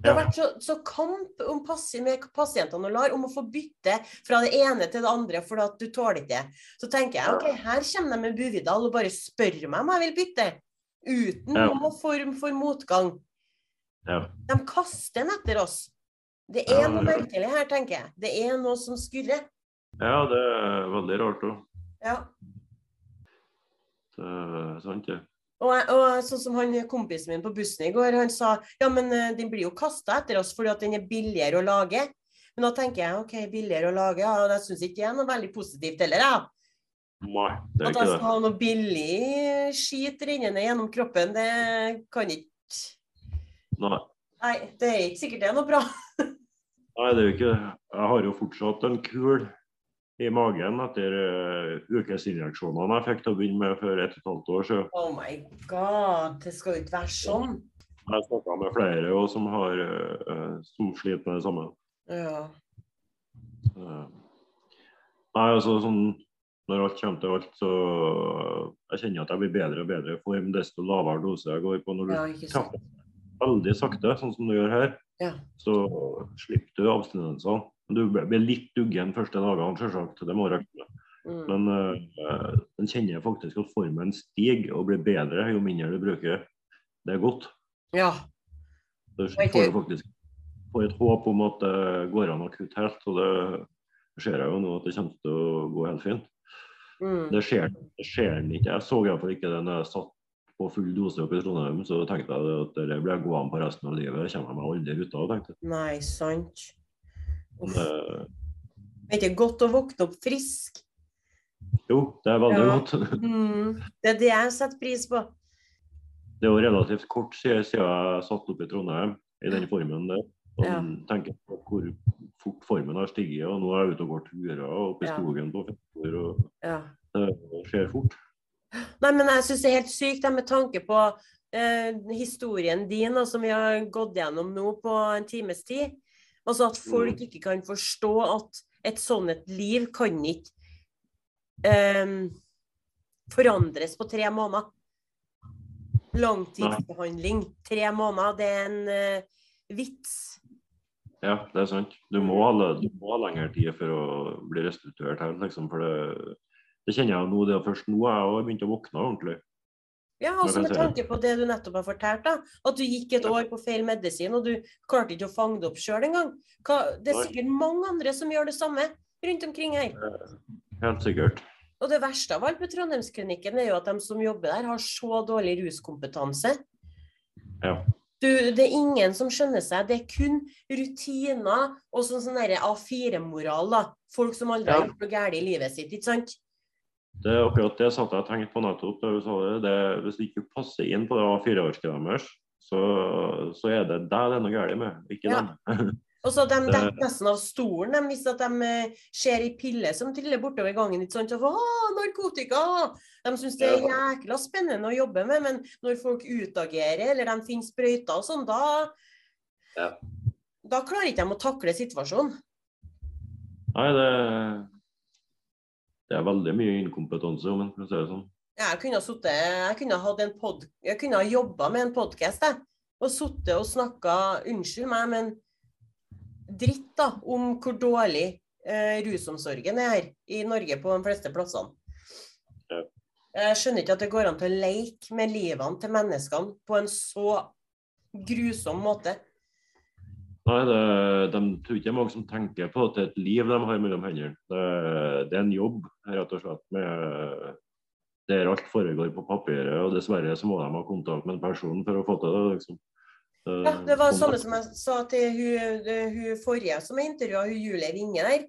Det har Ja. vært så, så kamp om passi, med pasientene og LAR om å få bytte fra det ene til det andre, for at du tåler ikke det. Så tenker jeg ok, her kommer de med Buvidal og bare spør meg om jeg vil bytte. Uten Ja. noen form for motgang. Ja. De kaster den etter oss. Det Ja, er noe merkelig her, tenker jeg. Det er noe som skurrer. ja, det er veldig rart òg. Ja. Det er sant, det. Og, og sånn som han kompisen min på bussen i går, han sa ja, men eh, den blir jo kasta etter oss fordi at den er billigere å lage. Men da tenker jeg OK, billigere å lage, ja, og jeg syns ikke det er noe veldig positivt heller, jeg. Nei, det er At ikke jeg det. skal ha noe billig skit rennende gjennom kroppen, det kan ikke Nei. Nei, det er ikke sikkert det er noe bra. [laughs] Nei, det er jo ikke det. Jeg har jo fortsatt en kul i magen etter uh, ukesinjeksjonene jeg fikk til å begynne med for et og et halvt år siden. Oh my god, det skal jo ikke være sånn. Jeg har snakka med flere også, som, har, uh, som sliter med det samme. Ja. Uh, Nei, altså sånn Når alt kommer til alt, så Jeg kjenner at jeg blir bedre og bedre i form desto lavere dose jeg går på. Når du ja, trapper veldig sakte, sånn som du gjør her, Ja. så slipper du abstinensene. Du blir litt duggen første dagene, selvsagt. Det må regne. Mm. Men uh, den kjenner faktisk at formen stiger og blir bedre jo mindre du bruker. Det er godt. Ja. Du får faktisk får et håp om at det går an å kutte helt. Og det ser jeg jo nå at det kommer til å gå helt fint. Mm. Det skjer, det skjer ikke. Jeg så iallfall ikke den jeg satt på full dose oppe i Trondheim. Så tenkte jeg at det blir gående på resten av livet. Det kommer jeg meg aldri ut av. tenkte jeg. Nei, sant. Det er ikke godt å våkne opp frisk. jo, det er veldig Ja. godt. [laughs] Mm. Det er det jeg setter pris på. Det er jo relativt kort siden, jeg satt opp i Trondheim i den formen der. Og Ja. tenker på hvor fort formen har stiget. Og nå er jeg ute og går turer oppe i skogen på fjellet. Og Ja. det skjer fort. Nei, men jeg syns det er helt sykt med tanke på eh, historien din, og som vi har gått gjennom nå på en times tid. Altså at folk Mm. ikke kan forstå at et sånn et liv kan ikke um, forandres på tre måneder. Langtidsbehandling, tre måneder, det er en uh, vits. Ja, det er sant. Du må, ha, du må ha lengre tid for å bli restituert her, liksom. For det, det kjenner jeg nå. Det er først nå jeg har begynt å våkne ordentlig. Ja, også med tanke på det du nettopp har fortalt, da. At du gikk et år på feil medisin, og du klarte ikke å fange det opp sjøl engang. Det er sikkert mange andre som gjør det samme rundt omkring her. Helt sikkert. Og det verste av alt med Trondheimsklinikken er jo at de som jobber der, har så dårlig ruskompetanse. Ja. Du, det er ingen som skjønner seg. Det er kun rutiner og sånn sånn A4-moral, da. Folk som aldri har Ja. gjort noe galt i livet sitt, ikke sant? Det er akkurat det satt jeg tenkte på nettopp. det. det hvis du ikke passer inn på det A4-arket deres, så, så er det deg det er noe galt med, ikke Ja. dem. [laughs] Og så de detter nesten av stolen de, hvis at de eh, ser ei pille som triller bortover gangen. ikke sant? Og «Å, narkotika! De syns det er jækla spennende å jobbe med, men når folk utagerer eller de finner sprøyter og sånn, da Ja. Da klarer ikke de å takle situasjonen. Nei, det, det er veldig mye inkompetanse, om en kan si det sånn. Jeg kunne ha suttet, jeg kunne ha pod, jeg kunne ha jobba med en podkast og sittet og snakka, unnskyld meg, men dritt da, om hvor dårlig eh, rusomsorgen er her i Norge på de fleste plassene. Ja. Jeg skjønner ikke at det går an til å leke med livene til menneskene på en så grusom måte. Nei, det, de tror ikke det er mange som tenker på at det er et liv de har mellom hendene. Det, det er en jobb, rett og slett, med der alt foregår på papiret. Og dessverre så må de ha kontakt med en person for å få til det. liksom. Eh, Ja, det var det samme som jeg sa til hun, hun forrige som jeg intervjua, hun Julie Winge der.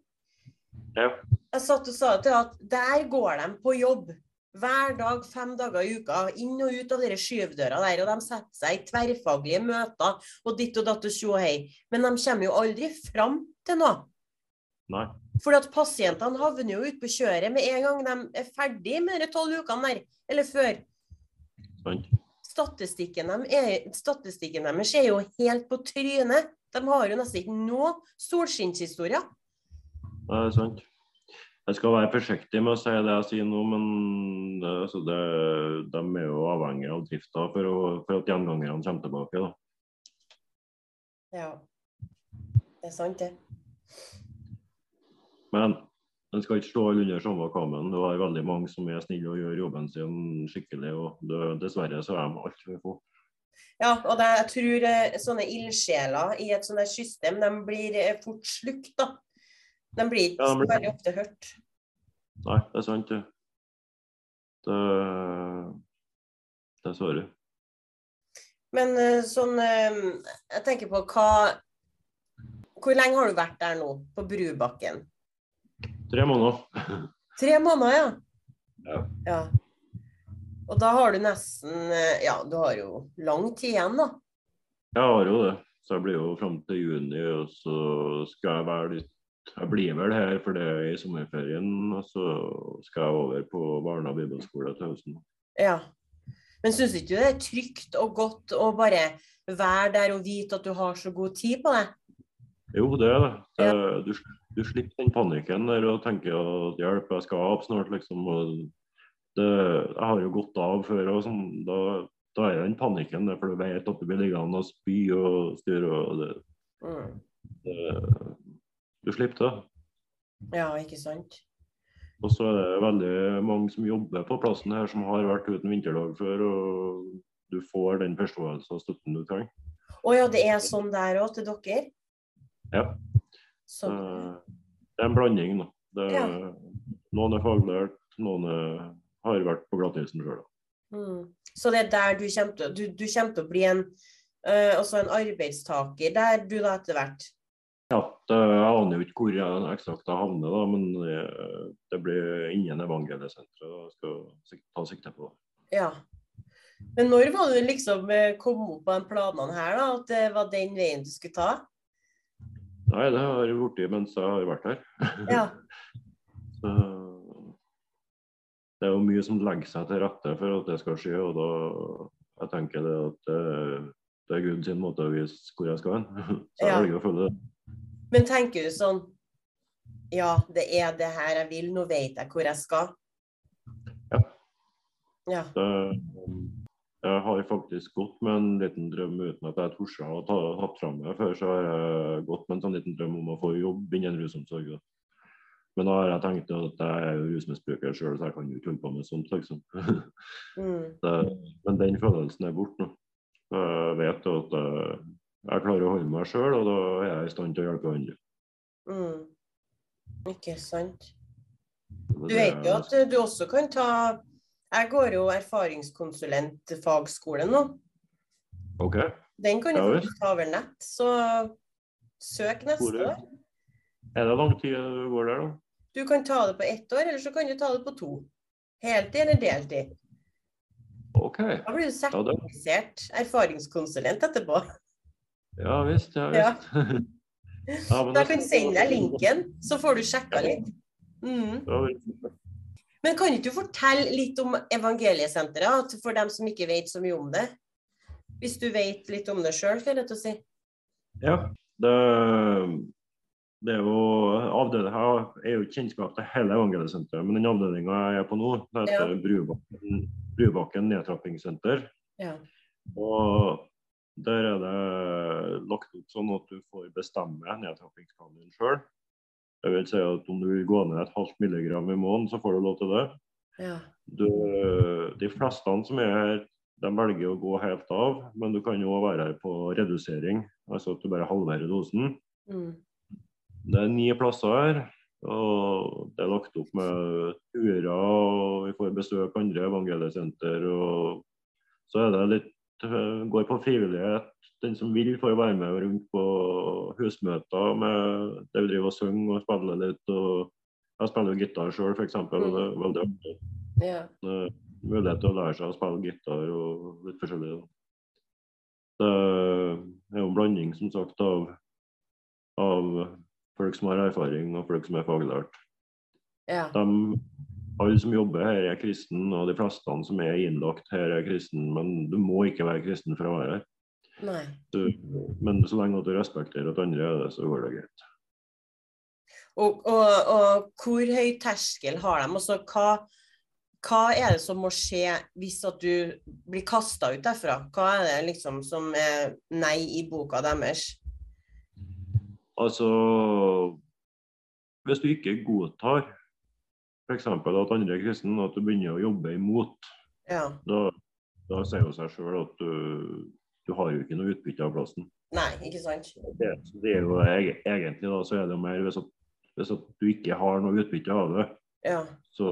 Ja. Jeg satt og sa til at der går de på jobb. Hver dag, fem dager i uka. Inn og ut av dere skyvdøra der. Og de setter seg i tverrfaglige møter og ditt og datt og tjo og hei. Men de kommer jo aldri fram til noe. Nei. For at pasientene havner jo ute på kjøret med en gang de er ferdig med de tolv ukene der, eller før. Sånn. Statistikken, de er, statistikken deres er jo helt på trynet. De har jo nesten ikke noe solskinnshistorier. Det er sant. Jeg skal være forsiktig med å si det jeg sier nå, men det, altså det, de er jo avhengig av drifta for, for at gjengangerne kommer tilbake. Da. Ja. Det er sant, det. Men en skal ikke slå alle under samme kammen. Du har veldig mange som er snille og gjør jobben sin skikkelig. og det, Dessverre så er de altfor få. Ja, og det, jeg tror eh, sånne ildsjeler i et sånt system, de blir eh, fort slukt, da. De blir ikke Ja, de blir- veldig ofte hørt. Nei, det er sant, det. Det svaret. Men eh, sånn eh, Jeg tenker på hva Hvor lenge har du vært der nå, på Brubakken? Tre måneder. [laughs] Tre måneder, ja. Ja. ja. Og da har du nesten eh, Ja, du har jo lang tid igjen, da. Jeg har jo det. Så jeg blir jo fram til juni, og så skal jeg være litt Jeg blir vel her for det er i sommerferien, og så skal jeg over på Barna bibelskole til høsten. Ja. Men syns ikke du det er trygt og godt å bare være der og vite at du har så god tid på det? Jo, det er det. det du, du slipper den panikken der og tenker at hjelp, jeg skal opp snart, liksom. Det, jeg har jo gått av før, og sånn. Da, da er den panikken der, for du vet at du blir liggende og spy og styre. og det, Mm. det, Du slipper det. Ja, ikke sant? Og så er det veldig mange som jobber på plassen her, som har vært uten vinterdag før. Og du får den forståelsen og støtten du trenger. Å ja, det er sånn der òg til dere? Ja. Så, Eh, Det er en blanding. Da. Det, Ja. Noen er faglært, noen er, har vært på glattisen sjøl. mm. så det er der du kommer til, du, du kommer til å bli en, altså en arbeidstaker der du da etter hvert? Ja, det, jeg aner jo ikke hvor jeg eksakt jeg havner, da, men det, det blir innen evangeliesenteret. Jeg skal ta sikte på det. Ja. Men når var det du liksom eh, kom opp på de planene her, da? At det var den veien du skulle ta? Nei, det har jeg blitt mens jeg har vært her. Ja. [laughs] Så, det er jo mye som legger seg til rette for at det skal skje, og da jeg tenker det at det, det er Gud sin måte å vise hvor jeg skal hen. [laughs] Så jeg Ja. velger å følge det. Men tenker du sånn Ja, det er det her jeg vil, nå vet jeg hvor jeg skal. Ja. Ja. det. Jeg har faktisk gått med en liten drøm uten at jeg torde å ta hatt fram meg før. Så har jeg gått med en sånn liten drøm om å få jobb innen rusomsorg. Men da har jeg tenkt at jeg er jo rusmisbruker sjøl, så jeg kan jo ikke holde på med sånt. liksom. Mm. [laughs] Det, men den følelsen er borte nå. Jeg vet jo at jeg, klarer å holde meg sjøl, og da er jeg i stand til å hjelpe andre. Mm. Ikke sant. Du vet jo at du også kan ta Jeg går jo erfaringskonsulentfagskole nå. OK. Den kan du Ja, ta over nett, så søk neste Hvor år. Er det lang tid du går der, da? Du kan ta det på ett år, eller så kan du ta det på to. Heltid eller deltid. OK. Da blir du sertifisert erfaringskonsulent etterpå. Ja visst. Ja, [laughs] visst. Ja, men Da kan du sende deg linken, så får du sjekka litt. Mm. Men kan ikke du fortelle litt om Evangeliesenteret, for dem som ikke vet så mye om det? Hvis du vet litt om det sjøl, skal jeg rett og si. Ja, det, det er jo Avdelinga Jeg er jo kjennskap til hele evangeliesenteret, men den avdelinga jeg er på nå, det heter Ja. Brubakken, Brubakken nedtrappingssenter. Ja. Og der er det lagt opp sånn at du får bestemme nedtrappingsplanen sjøl. Det vil si at om du vil gå ned et halvt milligram i måneden, så får du lov til det. Ja. Du, de fleste som er her, de velger å gå helt av, men du kan jo være her på redusering. Altså at du bare halverer dosen. Mm. Det er ni plasser her. Og det er lagt opp med turer, og vi får besøk andre evangeliesenter. Og så er det litt går på frivillighet. Den som vil, får være med rundt på husmøter med det vi driver og synger og spiller litt. og Jeg spiller jo gitar sjøl, f.eks. og Det er veldig artig. Ja. Eh, mulighet til å lære seg å spille gitar og litt forskjellig. Det er jo en blanding som sagt av, av folk som har erfaring, og folk som er faglært. Ja. De, alle som jobber her, er kristen, og de fleste som er innlagt her, er kristen. Men du må ikke være kristen for å være her. Nei. Du, men så lenge at du respekterer at andre er det, så går det greit. Og, og, og hvor høy terskel har de? Altså, hva, hva er det som må skje hvis at du blir kasta ut derfra? Hva er det liksom som er nei i boka deres? Altså Hvis du ikke godtar f.eks. at andre er kristne, at du begynner å jobbe imot, Ja. da, da sier jo seg sjøl at du, du har jo ikke noe utbytte av plassen. Nei, ikke sant? Det, det er jo egentlig da, så er det jo mer hvis at, hvis at du ikke har noe utbytte av det, Ja. så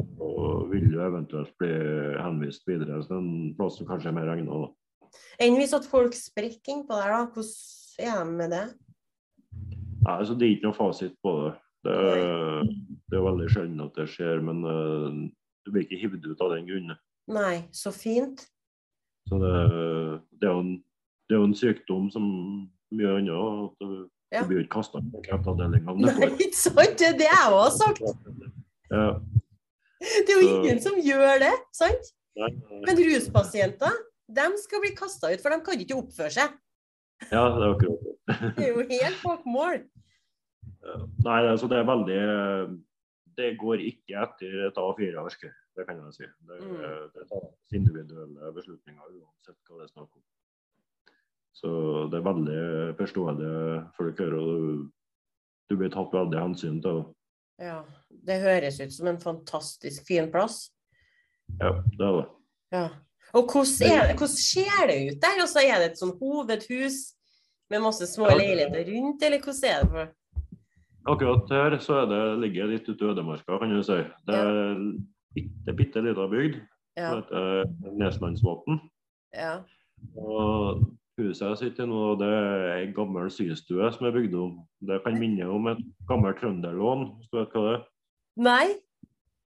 vil du eventuelt bli henvist videre til en plass som kanskje er mer egna. Enn hvis at folk sprekker innpå der, da? Hvordan er de med det? Nei, altså Det er ikke noe fasit på det. Det, det er veldig sjelden at det skjer, men uh, du blir ikke hivd ut av den grunn. Nei, så fint. Så det, det, er jo en, det er en sykdom som mye annet. At du, Ja. du blir jo ikke kasta på kreftavdelinga. Nei, ikke sant? Det er det jeg òg har sagt. Ja, Det er jo Så- ingen som gjør det, sant? nei, nei. Men ruspasienter, de skal bli kasta ut, for de kan ikke oppføre seg. ja, det er akkurat det. Det er jo helt bak mål. Nei, altså det er veldig Det går ikke etter et A4-ark, det kan jeg si. Det, Mm. det tas individuelle beslutninger uansett hva det er snakk om. Så det er veldig forståelig folk hører, og du, du blir tatt veldig hensyn til. Ja, Det høres ut som en fantastisk fin plass. Ja, det er det. Ja. Og hvordan, hvordan ser det ut der? Altså, er det et sånn hovedhus med masse små leiligheter rundt, eller hvordan er det? for? Akkurat her så det, ligger det litt ute i ødemarka, kan du si. Det er bitte, bitte lita bygd Ja. som heter Neslandsvatn. ja. Og huset jeg sitter i nå, det er ei gammel systue som er bygd om. Det kan minne om et gammelt trønderlån, hvis du vet hva det er. Nei?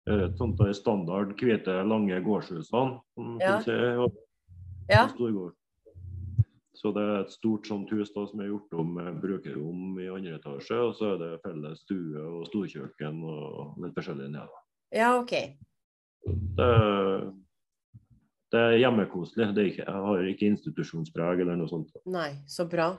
Et sånt der standard hvite, lange gårdshusene. som Ja. finnes i Hå- Ja. Så det er et stort sånt hus da, som er gjort om med brukerrom i andre etasje. Og så er det felles stue og storkjøkken og litt forskjellig nede. Ja, OK. Det, det er hjemmekoselig. Det er ikke, jeg har ikke institusjonspreg eller noe sånt. Nei, så bra.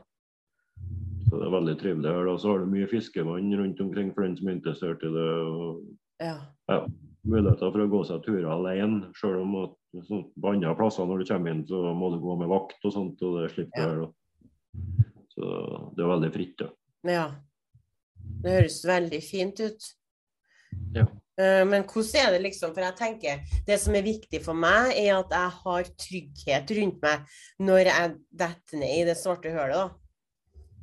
Så det er veldig trivelig her. Og Så har du mye fiskevann rundt omkring for den som er interessert i det. og Ja. ja, Muligheter for å gå seg turer alene, sjøl om at sånn, på andre plasser når du kommer inn, så må du gå med vakt og sånt. og det slipper du Ja. her. Så det er veldig fritt. da. ja. Det høres veldig fint ut. Ja. Eh, Men hvordan er det liksom, for jeg tenker det som er viktig for meg, er at jeg har trygghet rundt meg når jeg detter ned i det svarte hølet. da.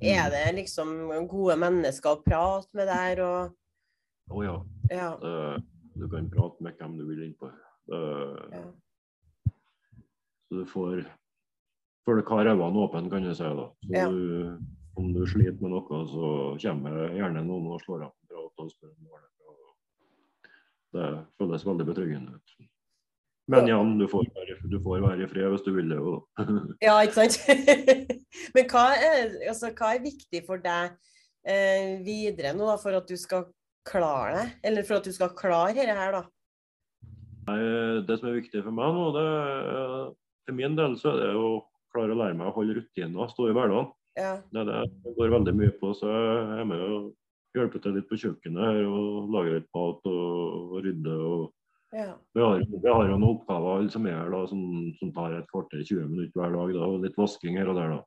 Er det liksom gode mennesker å prate med der og Å ja. Ja. Det, du kan prate med hvem du vil innpå. Ja. Så du får Folk har øynene åpne, kan du si. da. Så Ja. du, om du sliter med noe, så kommer gjerne noen og slår av en prat og spør om det. Det føles veldig betryggende ut. Men Jan, du får, være, du får være i fred hvis du vil det òg, da. [laughs] Ja, ikke sant? [laughs] Men hva er, altså, hva er viktig for deg eh, videre nå, da, for at du skal klare det? Eller for at du skal klare dette her, da? Nei, Det som er viktig for meg nå, det er, for min del så er det å klare å lære meg å holde rutiner, stå i hverdagen. Ja. Det det går veldig mye på. Så jeg er med og hjelper til litt på kjøkkenet her og lager litt mat og, rydder. og ja. Vi har, vi har jo noen oppgaver som er da, som, som tar et kvarter 20 minutter hver dag. Da, og litt vasking her og der. da.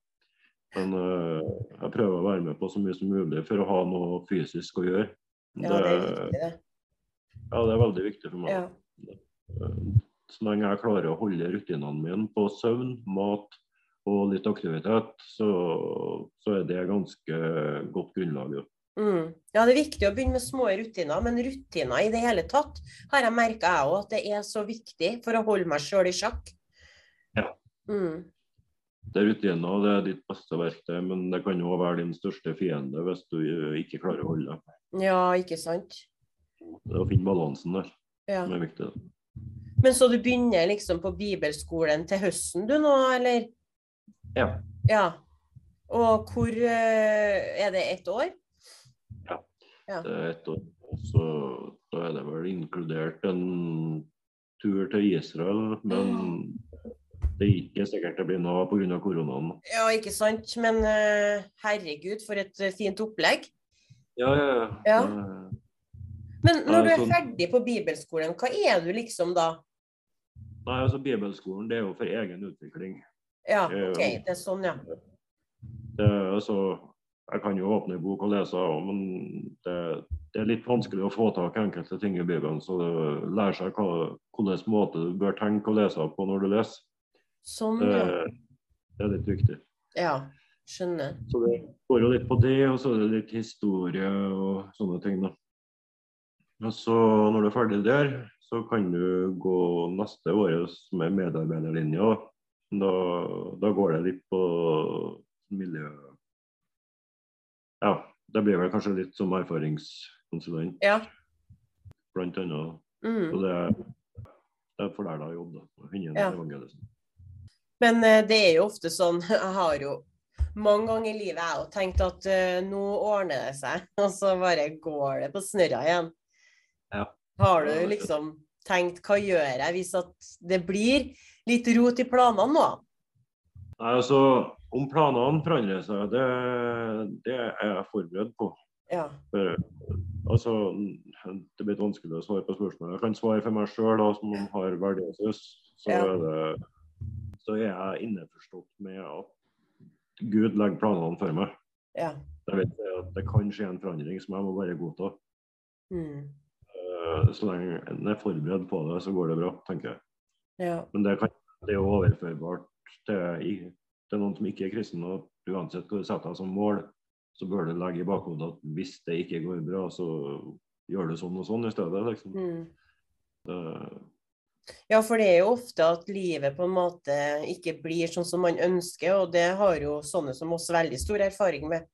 Men øh, jeg prøver å være med på så mye som mulig for å ha noe fysisk å gjøre. ja, det er viktig, det. ja, det er veldig viktig for meg. Ja. Eh, Så lenge jeg klarer å holde rutinene mine på søvn, mat og litt aktivitet, så, så er det ganske godt grunnlag. Mm. ja, det er viktig å begynne med små rutiner, men rutiner i det hele tatt har jeg merka jeg òg at det er så viktig for å holde meg sjøl i sjakk. Ja. Mm. Det er rutiner det er ditt beste verktøy, men det kan òg være din største fiende hvis du ikke klarer å holde deg. Ja, ikke sant? Det er å finne balansen der Ja. som er viktig. Men så du begynner liksom på bibelskolen til høsten du nå, eller? Ja. Ja. Og hvor eh, Er det ett år? Ja. det er ett år. Så da er det vel inkludert en tur til Israel, men det er ikke sikkert det blir noe pga. koronaen. Ja, ikke sant. Men eh, herregud, for et eh, fint opplegg. Ja, ja, ja. Ja. Men når du er ferdig på bibelskolen, hva er du liksom da? Nei, altså Bibelskolen det er jo for egen utvikling. Ja. OK, det er sånn, ja. Det, altså, jeg kan jo åpne en bok og lese, men det, det er litt vanskelig å få tak i enkelte ting i Bibelen. Så det lærer seg hvilken måte du bør tenke og lese på når du leser. Sånn, Det, ja. det er litt viktig. Ja, skjønner. Så det går jo litt på det, og så er det litt historie og sånne ting. da. Og så når du er ferdig der, så kan du gå neste året med er medarbeiderlinja. Da, da går det litt på miljø... Ja, det blir vel kanskje litt som erfaringskonsulent, Ja. blant annet. Mm. Så det, det er for der da jobb, da. Ja. Men eh, det er jo ofte sånn [laughs] Jeg har jo mange ganger i livet jeg har tenkt at uh, nå ordner det seg, [laughs] og så bare går det på snørra igjen. Ja. Har du liksom tenkt hva gjør jeg hvis at det blir litt rot i planene nå? Nei, altså, Om planene forandrer seg, det, det er jeg forberedt på. Ja. For, altså, det blir vanskelig å svare på spørsmålet. Jeg kan svare for meg sjøl, som har Jesus. Så, Ja. er det, så er jeg innforstått med at Gud legger planene for meg. Ja. Jeg vet at det kan skje en forandring som jeg må bare godta. Mm. Eh, Så lenge en er forberedt på det, så går det bra, tenker jeg. ja. Men det, kan, det er jo overførbart til, til noen som ikke er kristen. og Uansett hva du setter deg som mål, så bør du legge i bakhodet at hvis det ikke går bra, så gjør du sånn og sånn i stedet. liksom. Mm. Det, Ja, for det er jo ofte at livet på en måte ikke blir sånn som man ønsker, og det har jo sånne som oss veldig stor erfaring med.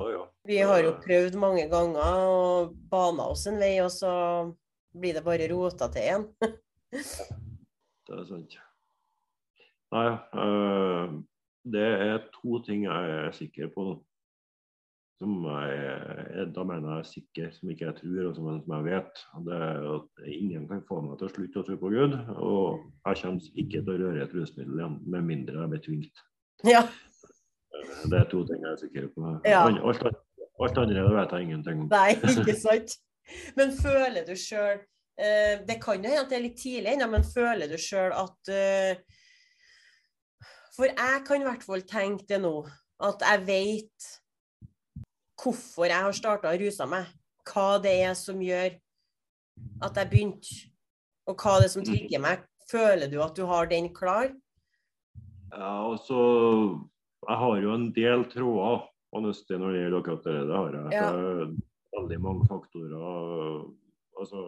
Å ja. Vi har jo prøvd mange ganger og bana oss en vei, og så blir det bare rota til igjen. [laughs] Det er sant. Nei, eh, det er to ting jeg er sikker på. nå. Som jeg, da mener jeg er sikker, som ikke jeg tror, og som, som jeg vet. Det er at ingen kan få meg til å slutte å tro på Gud. Og jeg kommer ikke til å røre et rusmiddel igjen, med mindre jeg blir tvingt. Ja. Eh, Det er to ting jeg er sikker på. Ja. Alt, alt, andre vet jeg ingenting om. [laughs] Nei, [laughs] ikke sant? Men føler du sjøl Det kan jo hende at det er litt tidlig ennå, men føler du sjøl at eh, For jeg kan i hvert fall tenke det nå, at jeg vet hvorfor jeg har starta å ruse meg. Hva det er som gjør at jeg begynte, og hva det er som trigger meg. Føler du at du har den klar? Ja, og så Jeg har jo en del tråder honestly, når det gjelder akkurat det. Det har jeg. Ja. Veldig mange faktorer. Altså,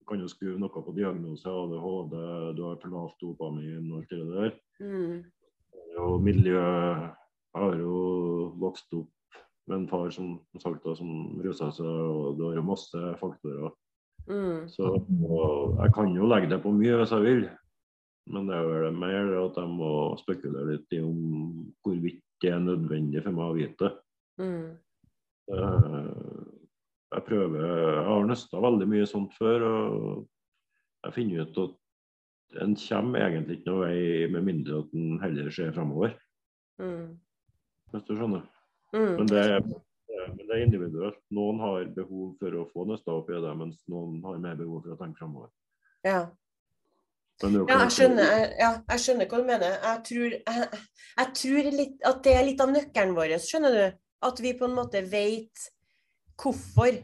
du kan jo skru noe på diagnose, ADHD, du har for lavt dopamin og alt det der. Mm. Og miljø Jeg har jo vokst opp med en far som som sagt da, som rusa seg, og det har jo masse faktorer. Mm. Så og jeg kan jo legge det på mye hvis jeg vil. Men det er vel mer at jeg må spekulere litt i om hvorvidt det er nødvendig for meg å vite. Mm. Eh, Jeg prøver Jeg har nøsta veldig mye sånt før, og jeg finner ut at en kommer egentlig ikke noe vei med mindre at en heller ser framover. Mm. Hvis du skjønner. Mm. Men det, er, men det er individuelt. Noen har behov for å få nøsta opp i det, mens noen har mer behov for å tenke framover. Ja. Men det er jo Ja, jeg skjønner, ja, jeg skjønner hva du mener. Jeg tror, jeg, jeg tror litt, at det er litt av nøkkelen vår, skjønner du? At vi på en måte vet hvorfor.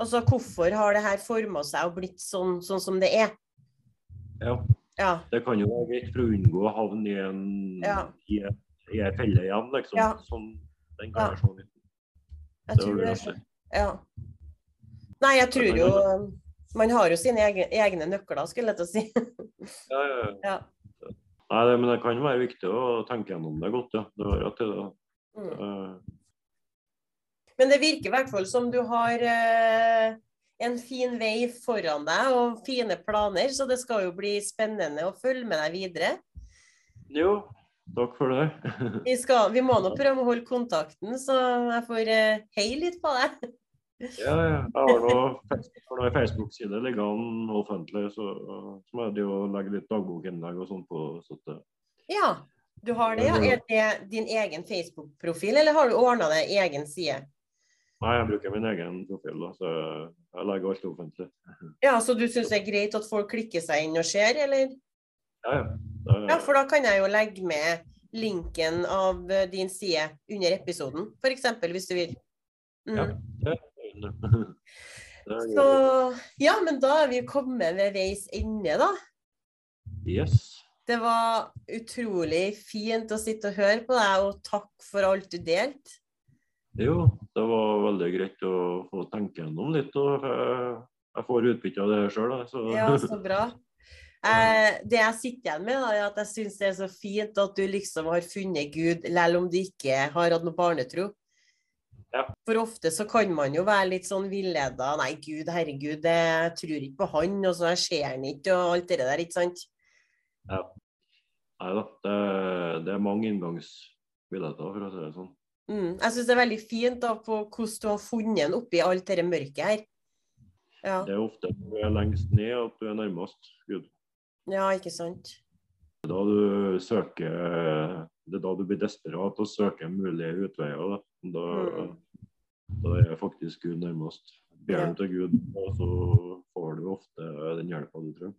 Altså hvorfor har det her forma seg og blitt sånn, sånn som det er. Ja. Ja. Det kan jo være greit for å unngå å havne i en Ja. i, i en felle igjen, liksom. Ja. Sånn, den kan Ja. jeg. Jeg tror det er. Ja. Nei, jeg tror jo jo Man har jo sine egne, egne nøkler, skulle jeg til å si. [laughs] Ja, ja, ja. Ja. Nei, det, men det kan være viktig å tenke gjennom det godt, ja. Det har rett i det. Mm. Eh, Men det virker i hvert fall som du har eh, en fin vei foran deg og fine planer, så det skal jo bli spennende å følge med deg videre. jo, takk for det. Vi, skal, vi må nå [laughs] prøve å holde kontakten, så jeg får eh, heie litt på deg. Ja, ja. Jeg har noe Facebook-side liggende offentlig, så, så må jeg jo legge litt dagbokinnlegg og sånn på. Så det... Ja, du har det, ja. Er det din egen Facebook-profil, eller har du ordna deg egen side? Nei, jeg bruker min egen profil, da, så jeg legger alt offentlig. Ja, Så du syns det er greit at folk klikker seg inn og ser, eller? Ja, ja. Det... Ja, For da kan jeg jo legge med linken av din side under episoden, f.eks. hvis du vil. Mm. Ja, det Så ja, men da er vi kommet ved veis ende, da. Yes. Det var utrolig fint å sitte og høre på deg, og takk for alt du delte. Jo, det var veldig greit å få tenke gjennom litt. og Jeg får utbytte av det her sjøl. Ja, så bra. Eh, det jeg sitter igjen med, da, er at jeg syns det er så fint at du liksom har funnet Gud, selv om du ikke har hatt noe barnetro. Ja. For ofte så kan man jo være litt sånn villeda. Nei, gud, herregud, jeg tror ikke på han, og så jeg ser han ikke, og alt det der, ikke sant? Ja. Nei da, det, det, er mange inngangsbilletter, for å si det sånn. Mm. Jeg syns det er veldig fint da, på hvordan du har funnet den oppi alt dette mørket her. Ja. Det er ofte når du er lengst ned at du er nærmest Gud. Ja, ikke sant. Da du søker Det er da du blir desperat og søker mulige utveier. Da, da, mm. da er faktisk Gud nærmest. Ber du til Gud, og så får du ofte den hjelpa du trenger.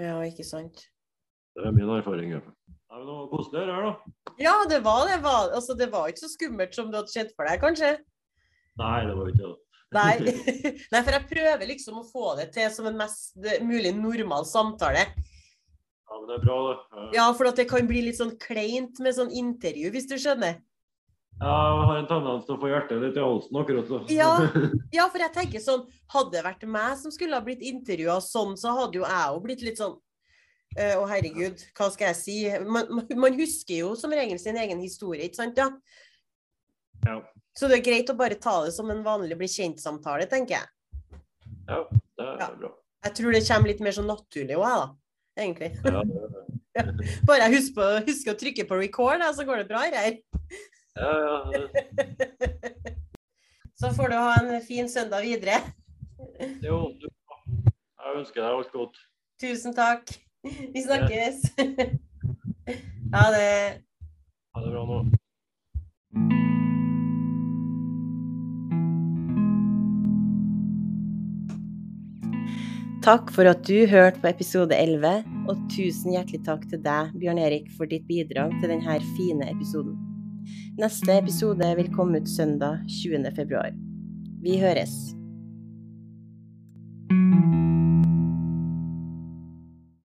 Ja, ikke sant. Det er min erfaring. Ja. Det er noe koselig her, da. Ja, det var det. Var, altså, det var ikke så skummelt som du hadde sett for deg, kanskje? Nei, det var ikke det. Nei. [laughs] Nei, for jeg prøver liksom å få det til som en mest mulig normal samtale. Ja, men det er bra, det. Ja, for det kan bli litt sånn kleint med sånn intervju, hvis du skjønner. Ja, jeg har en tendens til å få hjertet litt i halsen akkurat så. Ja, [laughs] ja, for jeg tenker sånn Hadde det vært meg som skulle ha blitt intervjua sånn, så hadde jo jeg òg blitt litt sånn Eh, å, herregud, hva skal jeg si? Man, man, husker jo som regel sin egen historie, ikke sant? Ja? ja. Så det er greit å bare ta det som en vanlig bli kjent-samtale, tenker jeg. Ja, det er ja. bra. Jeg tror det kommer litt mer sånn naturlig òg, da. Egentlig. Ja, det [laughs] ja. Bare jeg husker, husker, å trykke på record, så går det bra her. Ja, ja. [laughs] så får du ha en fin søndag videre. Jo, du Jeg ønsker deg alt godt. Tusen takk. Vi snakkes. [laughs] Ha det. Ha det bra nå. Takk for at du hørte på episode 11, og tusen hjertelig takk til deg, Bjørn Erik, for ditt bidrag til denne fine episoden. Neste episode vil komme ut søndag 20. februar. Vi høres.